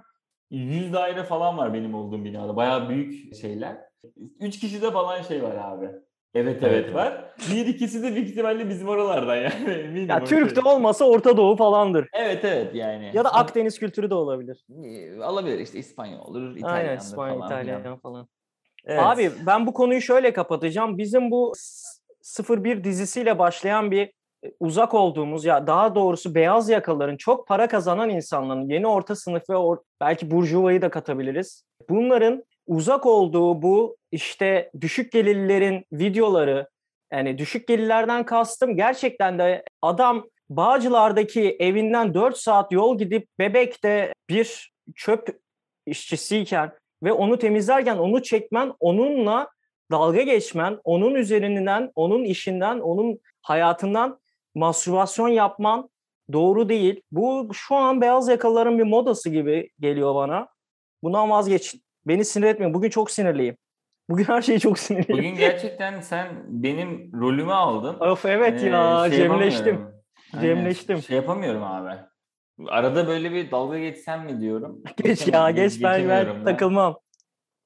100 daire falan var benim olduğum binada. Bayağı büyük şeyler. 3 kişide falan şey var abi. Evet evet, Evet, var. Bir ikisi de büyük ihtimalle bizim oralardan yani. Eminim Ya Türk de şey. olmasa Orta Doğu falandır. Evet evet yani. Ya da Akdeniz kültürü de olabilir. Ee, Alabilir işte İspanyol olur, İtalyandır Aynen İspanya, falan. İtalyan falan. Evet. Abi ben bu konuyu şöyle kapatacağım. Bizim bu s- 01 dizisiyle başlayan bir uzak olduğumuz ya daha doğrusu beyaz yakaların çok para kazanan insanların yeni orta sınıf ve or- belki burjuvayı da katabiliriz. Bunların uzak olduğu bu işte düşük gelirlerin videoları yani düşük gelirlerden kastım gerçekten de adam Bağcılar'daki evinden 4 saat yol gidip Bebek'te bir çöp işçisiyken ve onu temizlerken onu çekmen, onunla dalga geçmen, onun üzerinden, onun işinden, onun hayatından mastürbasyon yapman doğru değil. Bu şu an beyaz yakalıların bir modası gibi geliyor bana. Bundan vazgeçin. Beni sinir etmeyin. Bugün çok sinirliyim. Bugün her şeyi çok sinirliyim. Bugün gerçekten sen benim rolümü aldın. Of evet Ee, ya şey cemleştim. Cemleştim. Şey yapamıyorum abi. Arada böyle bir dalga geçsem mi diyorum. Geç ya ge- geç ben, ben takılmam.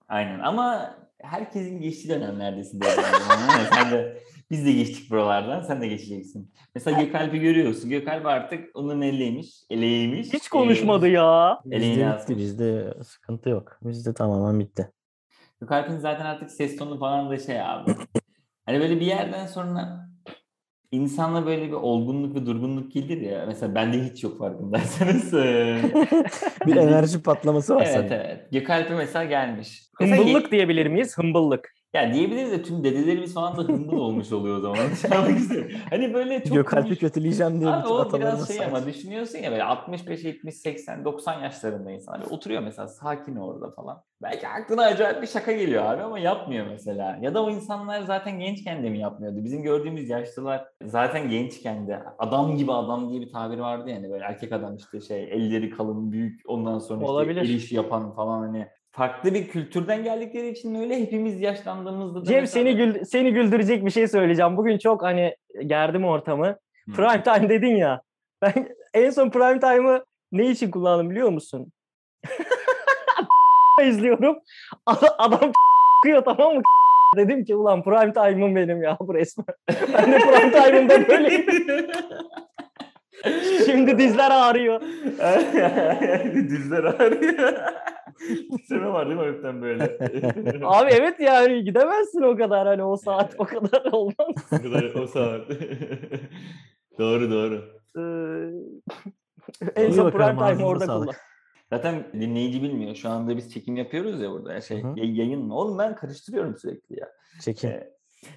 Aynen ama herkesin geçtiği dönemlerdesin. Yani sen de biz de geçtik buralardan. Sen de geçeceksin. Mesela Gökalp'i görüyorsun. Gökalp artık onun eleymiş. Eleymiş. Hiç konuşmadı ya. Eleğini Bizde bitti. Bizde sıkıntı yok. Bizde tamamen bitti. Gökalp'in zaten artık ses tonu falan da şey abi. Hani böyle bir yerden sonra insanla böyle bir olgunluk ve durgunluk gelir ya. Mesela bende hiç yok farkındaysanız. Bir enerji patlaması var evet sende. evet. Gökalp'e mesela gelmiş. Hımbıllık diyebilir miyiz? Hımbıllık. Ya diyebiliriz de tüm dedelerimiz falan da hımbıl olmuş oluyor o zaman. Hani böyle çok Gökalp'i konuş- kötüleyeceğim diye Abi o biraz şey ama sanki. düşünüyorsun ya böyle 65, 70, 80, 90 yaşlarında insan. Hani oturuyor mesela sakin orada falan. Belki aklına acayip bir şaka geliyor abi ama yapmıyor mesela. Ya da o insanlar zaten gençken de mi yapmıyordu? Bizim gördüğümüz yaşlılar zaten gençken de adam gibi adam diye bir tabir vardı yani böyle erkek adam işte şey elleri kalın büyük ondan sonra Olabilir. işte el işi yapan falan hani farklı bir kültürden geldikleri için öyle hepimiz yaşlandığımızda da Cem mesela- seni gül seni güldürecek bir şey söyleyeceğim. Bugün çok hani gerdim ortamı. Prime time dedin ya. Ben en son prime time'ı ne için kullandım biliyor musun? izliyorum. Adam, kıyor tamam mı? Dedim ki ulan prime time'ım benim ya bu resmen. Ben de prime time'ımda böyleyim. Şimdi dizler ağrıyor. Dizler ağrıyor. Titreme var değil mi hafiften böyle? Abi evet yani gidemezsin o kadar hani o saat o kadar olmaz. o kadar o saat. doğru doğru. Ee, en son prime ağzınıza orada sağlık. kullan. Zaten dinleyici bilmiyor. Şu anda biz çekim yapıyoruz ya burada. Şey, Hı hı. yay- yayın mı? Oğlum ben karıştırıyorum sürekli ya. Çekim. Ee,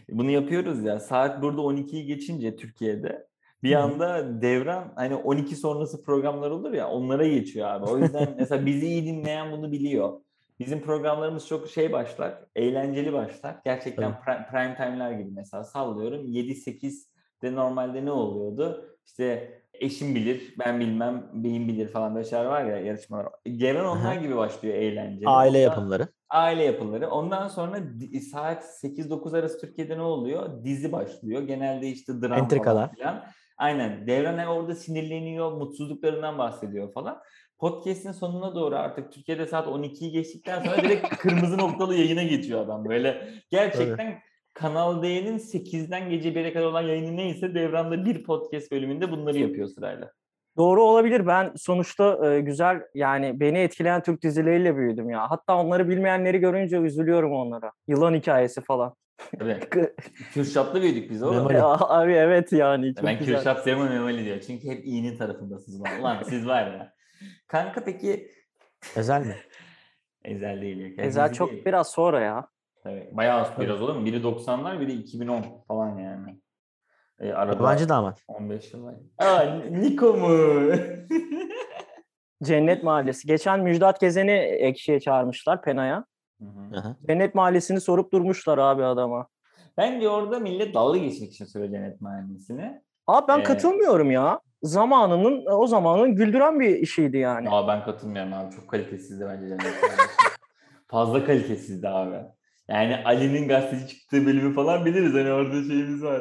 bunu yapıyoruz ya. Saat burada 12'yi geçince Türkiye'de bir anda devran hani 12 sonrası programlar olur ya onlara geçiyor abi. O yüzden mesela bizi iyi dinleyen bunu biliyor. Bizim programlarımız çok şey başlar, eğlenceli başlar. Gerçekten pri- prime time'lar gibi mesela sallıyorum. 7-8'de normalde ne oluyordu? İşte eşim bilir, ben bilmem, beyin bilir falan böyle şeyler var ya yarışmalar. Cevren onlar gibi başlıyor eğlenceli. Aile Ondan- yapımları. Aile yapımları. Ondan sonra saat 8-9 arası Türkiye'de ne oluyor? Dizi başlıyor. Genelde işte dram Entrikalar. falan filan. Aynen. Devran orada sinirleniyor, mutsuzluklarından bahsediyor falan. Podcast'in sonuna doğru artık Türkiye'de saat 12'yi geçtikten sonra direkt kırmızı noktalı yayına geçiyor adam. Böyle gerçekten Kanal D'nin 8'den gece 1'e kadar olan yayını neyse Devran'da bir podcast bölümünde bunları yapıyor sırayla. Doğru olabilir. Ben sonuçta e, güzel yani beni etkileyen Türk dizileriyle büyüdüm ya. Hatta onları bilmeyenleri görünce üzülüyorum onlara. Yılan hikayesi falan. Tabii. Kürşat'la büyüdük biz oğlum. Ya, abi evet yani. Çok ben güzel. Kürşat Seyman Memoli diyor. Çünkü hep iyinin tarafındasınız lan. Ulan siz var ya. Kanka peki Ezel mi? Ezel değil. ya. Ezel Dizi çok değil. biraz sonra ya. Tabii. Bayağı az biraz olur mu? Biri 90'lar biri 2010 falan yani. E, arada Yabancı damat. 15 yıl var. Aa Niko mu? Cennet Mahallesi. Geçen Müjdat Gezen'i ekşiye çağırmışlar Pena'ya. Hı. Cennet Mahallesi'ni sorup durmuşlar abi adama. Bence orada millet dalga geçmek için söylüyor Cennet Mahallesi'ni. Abi ben Ee, katılmıyorum ya. Zamanının o zamanın güldüren bir işiydi yani. Ama ben katılmıyorum abi. Çok kalitesizdi bence Cennet Mahallesi. Fazla kalitesizdi abi. Yani Ali'nin gazeteci çıktığı bölümü falan biliriz. Hani orada şeyimiz var.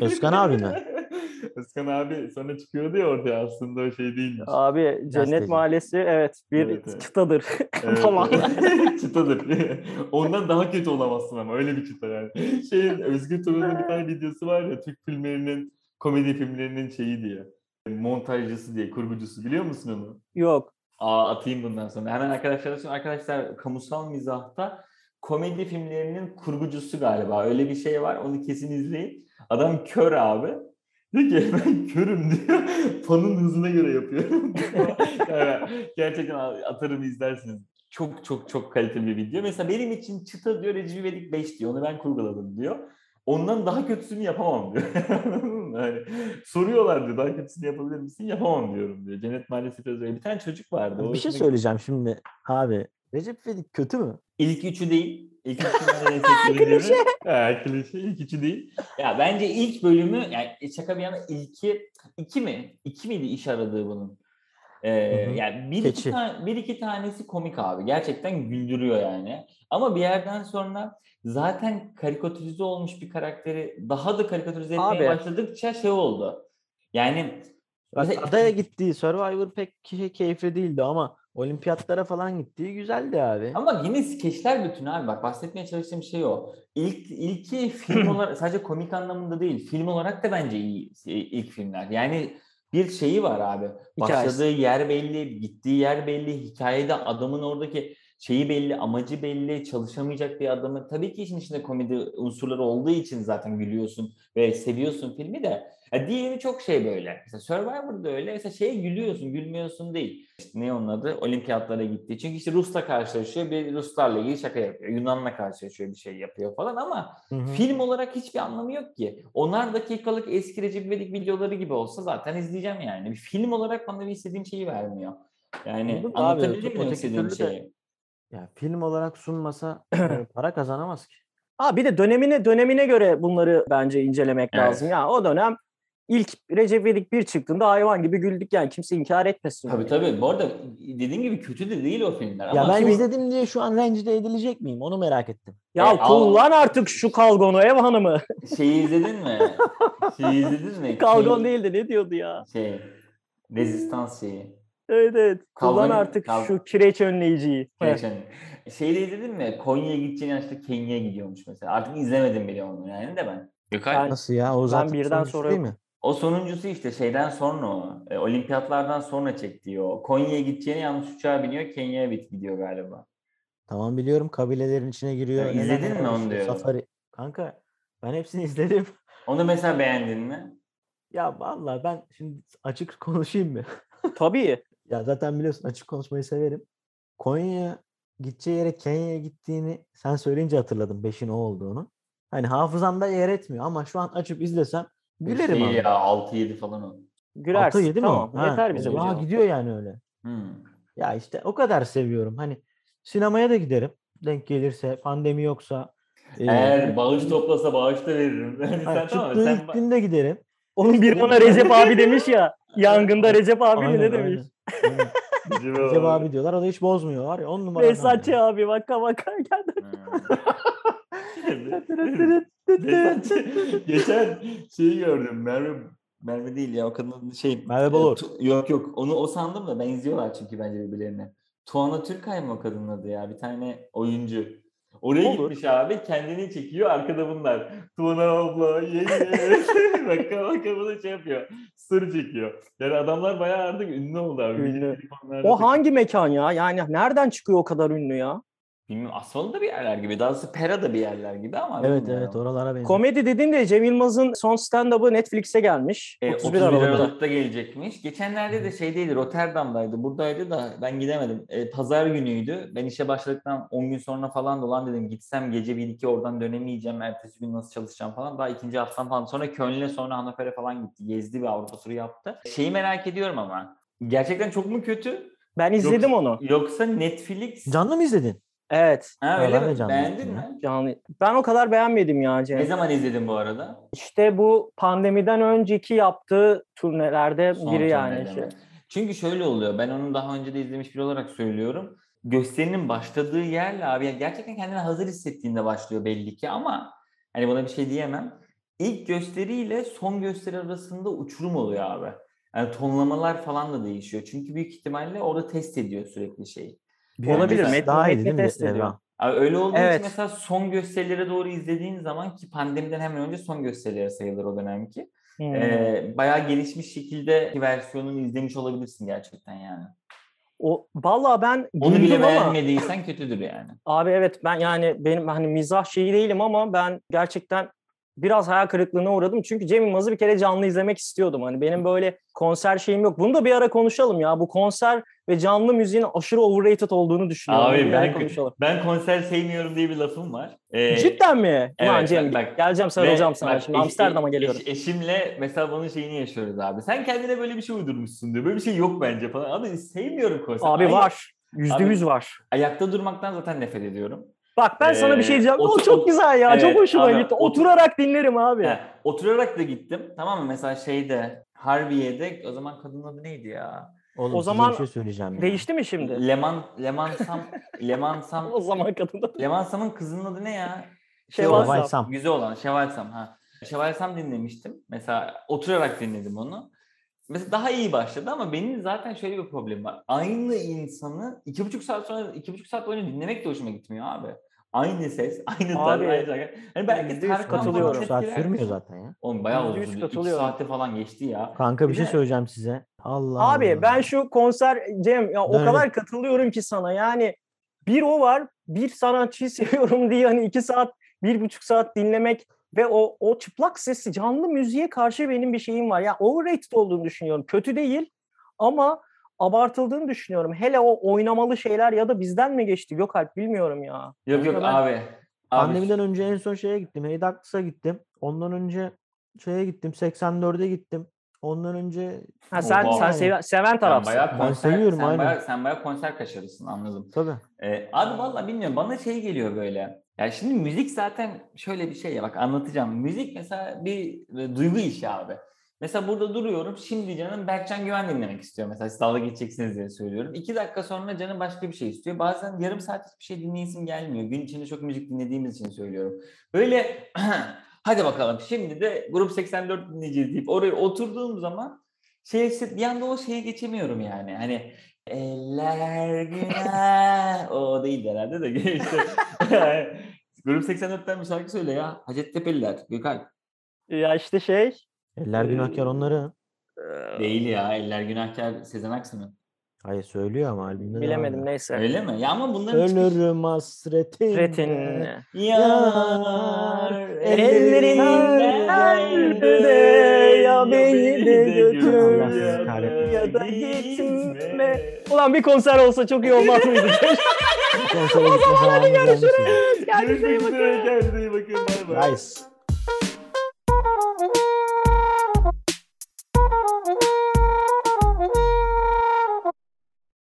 Özkan abi mi? Özkan abi sonra çıkıyordu ya ortaya aslında o şey değilmiş. Abi Cennet Gazeteci. Mahallesi evet bir Evet, evet. çıtadır Evet, falan. evet. Çıtadır. Ondan daha kötü olamazsın ama öyle bir çıta yani. Şeyin Özgür Turan'ın bir tane videosu var ya Türk filmlerinin komedi filmlerinin şeyi diye. Montajcısı diye, kurgucusu biliyor musun onu? Yok. Aa atayım bundan sonra. Hemen arkadaşlar için arkadaşlar kamusal mizahta komedi filmlerinin kurgucusu galiba. Öyle bir şey var. Onu kesin izleyin. Adam kör abi. Diyor ki ben körüm diyor. Fanın hızına göre yapıyorum. yani gerçekten atarım izlersiniz. Çok çok çok kaliteli bir video. Mesela benim için çıta diyor Recep İvedik 5 diyor. Onu ben kurguladım diyor. Ondan daha kötüsünü yapamam diyor. Yani soruyorlar diyor daha kötüsünü yapabilir misin? Yapamam diyorum diyor. Cennet Mahallesi biraz öyle. Bir tane çocuk vardı. o Bir şey söyleyeceğim şimdi. Abi Recep İvedik kötü mü? İlk üçü değil. İlk üçü klişe. Ha, klişe. İlk üçü değil. Ya bence ilk bölümü yani şaka bir yana ilki iki mi? İki miydi iş aradığı bunun? Ee, Hı hı. yani bir iki, tane, bir iki tanesi komik abi. Gerçekten güldürüyor yani. Ama bir yerden sonra zaten karikatürize olmuş bir karakteri daha da karikatürize etmeye Abi. başladıkça şey oldu. Yani Bak mesela- adaya gittiği Survivor pek key- keyifli değildi ama olimpiyatlara falan gittiği güzeldi abi. Ama yine skeçler bütün abi bak bahsetmeye çalıştığım şey o. İlk ilki film olarak sadece komik anlamında değil. Film olarak da bence iyi şey, ilk filmler. Yani bir şeyi var abi. Hikayesi. Başladığı yer belli, gittiği yer belli, hikayede adamın oradaki şeyi belli, amacı belli, çalışamayacak bir adamı. Tabii ki işin içinde komedi unsurları olduğu için zaten gülüyorsun ve seviyorsun filmi de. Ya diğeri çok şey böyle. Mesela Survivor'da öyle. Mesela şeye gülüyorsun, gülmüyorsun değil. İşte ne onun adı? Olimpiyatlara gitti. Çünkü işte Rus'la karşılaşıyor. Bir Ruslarla ilgili şaka yapıyor. Yunan'la karşılaşıyor bir şey yapıyor falan ama Hı hı. film olarak hiçbir anlamı yok ki. Onar dakikalık eski Recep İvedik videoları gibi olsa zaten izleyeceğim yani. Bir film olarak bana bir istediğim şeyi vermiyor. Yani anlatabilecek öteki istediğim de- şeyi? Ya film olarak sunmasa e, para kazanamaz ki. Ha bir de dönemine dönemine göre bunları bence incelemek Evet. lazım. Ya o dönem ilk Recep İvedik 1 çıktığında hayvan gibi güldük yani kimse inkar etmesin. Tabii onu. tabii. Bu arada dediğim gibi kötü de değil o filmler. Ya ama ben şimdi- izledim diye şu an rencide edilecek miyim? Onu merak ettim. Ya E, al- kullan artık şu kalgonu ev hanımı. şeyi izledin mi? Şeyi izledin mi? Kalgon Şey- değildi ne diyordu ya? Şey, rezistans şeyi. Evet evet. Kullan Kalgon- artık kal- şu kireç önleyiciyi. Geçen. Şeyi de izledin mi? Konya'ya gideceğin yaşta Kenya'ya gidiyormuş mesela. Artık izlemedim bile onu yani de ben. Gökay. Ben- Nasıl ya? O zaten birden sonuncusu sonra değil yok. mi? O sonuncusu işte şeyden sonra o. E, olimpiyatlardan sonra çektiği o. Konya'ya gideceğine yanlış uçağa biniyor. Kenya'ya bit gidiyor galiba. Tamam biliyorum kabilelerin içine giriyor. Ya neler izledin neler mi onu diyorum. Safari. Kanka ben hepsini izledim. Onu mesela beğendin mi? Ya vallahi ben şimdi açık konuşayım mı? Tabii. Ya zaten biliyorsun açık konuşmayı severim. Konya'ya gideceği yere Kenya'ya gittiğini sen söyleyince hatırladım 5'in o olduğunu. Hani hafızamda yer etmiyor ama şu an açıp izlesem gülerim Şey abi. ya 6-7 falan o. Gülersin. 6 7 mi? o? tamam. Ha, Yeter bize Ya gidiyor yani öyle. Hmm. Ya işte o kadar seviyorum. Hani sinemaya da giderim. Denk gelirse, pandemi yoksa. e, Eğer bağış toplasa bağış da veririm. Yani ha, sen tamam sen ilk günde giderim. Onun biri ona Recep abi demiş ya. Yangında Recep abi mi Aynen, ne demiş? aynen. Aynen. Recep abi diyorlar. O da hiç bozmuyor. Var ya on numara. ya. abi vaka vaka geldi. Geçen şeyi gördüm. Merve Merve değil ya o kadının şey. Merve e, Tu- yok yok onu o sandım da benziyorlar çünkü bence birbirlerine. Tuana Türkay mı o kadının adı ya? Bir tane oyuncu. Oraya Olur. gitmiş abi kendini çekiyor arkada bunlar. Tuana abla ye ye. baka baka bunu şey yapıyor. Story çekiyor. Yani adamlar bayağı artık ünlü oldu abi. Ünlü. O hangi mekan ya? Yani nereden çıkıyor o kadar ünlü ya? Bilmiyorum Asmalı da bir yerler gibi. Daha doğrusu Pera da bir yerler gibi ama. Evet evet oralara benziyor. Komedi dediğin de Cem Yılmaz'ın son stand-up'ı Netflix'e gelmiş. E, 31 Aralık'ta. gelecekmiş. Geçenlerde de şeydeydi Rotterdam'daydı. Buradaydı da ben gidemedim. E, Pazar günüydü. Ben işe başladıktan 10 gün sonra falan dolan dedim. Gitsem gece 1-2 oradan dönemeyeceğim. Ertesi gün nasıl çalışacağım falan. Daha ikinci haftam falan. Sonra Köln'e sonra Hannover'e falan gitti. Gezdi bir Avrupa turu yaptı. Şeyi merak ediyorum ama. Gerçekten çok mu kötü? Ben izledim Yoksa- onu. Yoksa Netflix... Canlı mı izledin? Evet. Ha, öyle ben mi? canlı Beğendin mi? Yani ben o kadar beğenmedim ya Cem. Ne zaman izledin bu arada? İşte bu pandemiden önceki yaptığı turnelerde Son biri yani. Şey. Çünkü şöyle oluyor. Ben onu daha önce de izlemiş biri olarak söylüyorum. Gösterinin başladığı yerle abi yani gerçekten kendini hazır hissettiğinde başlıyor belli ki ama hani buna bir şey diyemem. İlk gösteriyle son gösteri arasında uçurum oluyor abi. Yani tonlamalar falan da değişiyor. Çünkü büyük ihtimalle orada test ediyor sürekli şeyi. Bir Olabilir, Daha iyi değil mi? Devran? Abi öyle olduğu Evet. için mesela son gösterilere doğru izlediğin zaman ki pandemiden hemen önce son gösterilere sayılır o dönemki. Hmm. Ee, bayağı gelişmiş şekilde versiyonunu izlemiş olabilirsin gerçekten yani. O vallahi ben Onu bile ama beğenmediysen kötüdür yani. abi evet ben yani benim hani mizah şeyi değilim ama ben gerçekten biraz hayal kırıklığına uğradım. Çünkü Cem Yılmaz'ı bir kere canlı izlemek istiyordum. Hani benim böyle konser şeyim yok. Bunu da bir ara konuşalım ya. Bu konser ve canlı müziğin aşırı overrated olduğunu düşünüyorum. Abi bir ben, konuşalım. ben konser sevmiyorum diye bir lafım var. Ee, Cidden mi? Evet, Cem bak- geleceğim sarılacağım sana. bak, Şimdi eş- Amsterdam'a eş- geliyorum. eşimle mesela bunun şeyini yaşıyoruz abi. Sen kendine böyle bir şey uydurmuşsun diyor. Böyle bir şey yok bence falan. Abi sevmiyorum konser. Abi Ay- var. Yüzde yüz var. Ayakta durmaktan zaten nefret ediyorum. Bak ben sana bir şey Ee, diyeceğim. O otur- çok güzel ya. Evet, çok hoşuma abi, gitti. otur- Oturarak dinlerim abi. He, oturarak da gittim. Tamam mı? Mesela şeyde Harbiye'de o zaman kadının adı neydi ya? Oğlum O zaman şey söyleyeceğim ya. Değişti mi şimdi? Leman Lemansam Lemansam o zaman kadında. Lemansam kızının adı ne ya? Sam. Sam. Güzel olan Şevval Sam ha. Şevval Sam dinlemiştim. Mesela oturarak dinledim onu. Mesela daha iyi başladı ama benim zaten şöyle bir problemim var. Aynı insanı iki buçuk saat sonra iki buçuk saat boyunca dinlemek de hoşuma gitmiyor abi. Aynı ses, aynı tarz, Abi, aynı şarkı. Hani belki falan katılıyorum. Saat sürmüyor zaten ya. Oğlum bayağı uzun. İki katılıyorum. saate falan geçti ya. Kanka bir Bir şey de- söyleyeceğim size. Allah Abi Allah. ben şu konser Cem ya o Döndüm. kadar katılıyorum ki sana. Yani bir o var, bir sanatçıyı seviyorum diye hani iki saat, bir buçuk saat dinlemek ve o o çıplak sesi canlı müziğe karşı benim bir şeyim var. Ya overrated olduğunu düşünüyorum. Kötü değil ama abartıldığını düşünüyorum. Hele o oynamalı şeyler ya da bizden mi geçti Gökalp bilmiyorum ya. Yok yok ben- abi. Pandemiden önce en son şeye gittim. Hey Ducks'a gittim. Ondan önce şeye gittim. 84'e gittim. Ondan önce Ha, sen Oha. sen seven, seven sen tarafsın. bayağı Ben konser, seviyorum, sen aynen. bayağı, sen bayağı konser kaşarısın anladım. tabii. Ee, abi vallahi bilmiyorum bana şey geliyor böyle. Ya şimdi müzik zaten şöyle bir şey ya bak anlatacağım. Müzik mesela bir e, duygu işi abi. Mesela burada duruyorum şimdi canım Berkcan Güven dinlemek istiyor. Mesela siz dalga geçeceksiniz diye söylüyorum. İki dakika sonra canım başka bir şey istiyor. Bazen yarım saat hiçbir şey dinleyesim gelmiyor. Gün içinde çok müzik dinlediğimiz için söylüyorum. Böyle hadi bakalım şimdi de Grup 84 dinleyeceğiz deyip oraya oturduğum zaman şey bir anda o şeye geçemiyorum yani. Hani eller günah o değil herhalde de işte. Grup 84'ten bir şarkı söyle ya. Hacettepe'liler. Gökhan. Ya işte şey Eller günahkar onları. Değil ya. Eller günahkar Sezen Aksu mu? Hayır söylüyor ama albümde de bilemedim ya. neyse. Öyle mi? Ya ama bunların Ölürüm hasretin. Retin. Yanar Ellerin nerede ya beni de götür ya da gitme. Ulan bir konser olsa çok iyi olmaz mıydı? Konsere gitme zamanı gelmiş. Kendinize iyi bakın. Kendinize iyi bakın. Bay bay. Guys.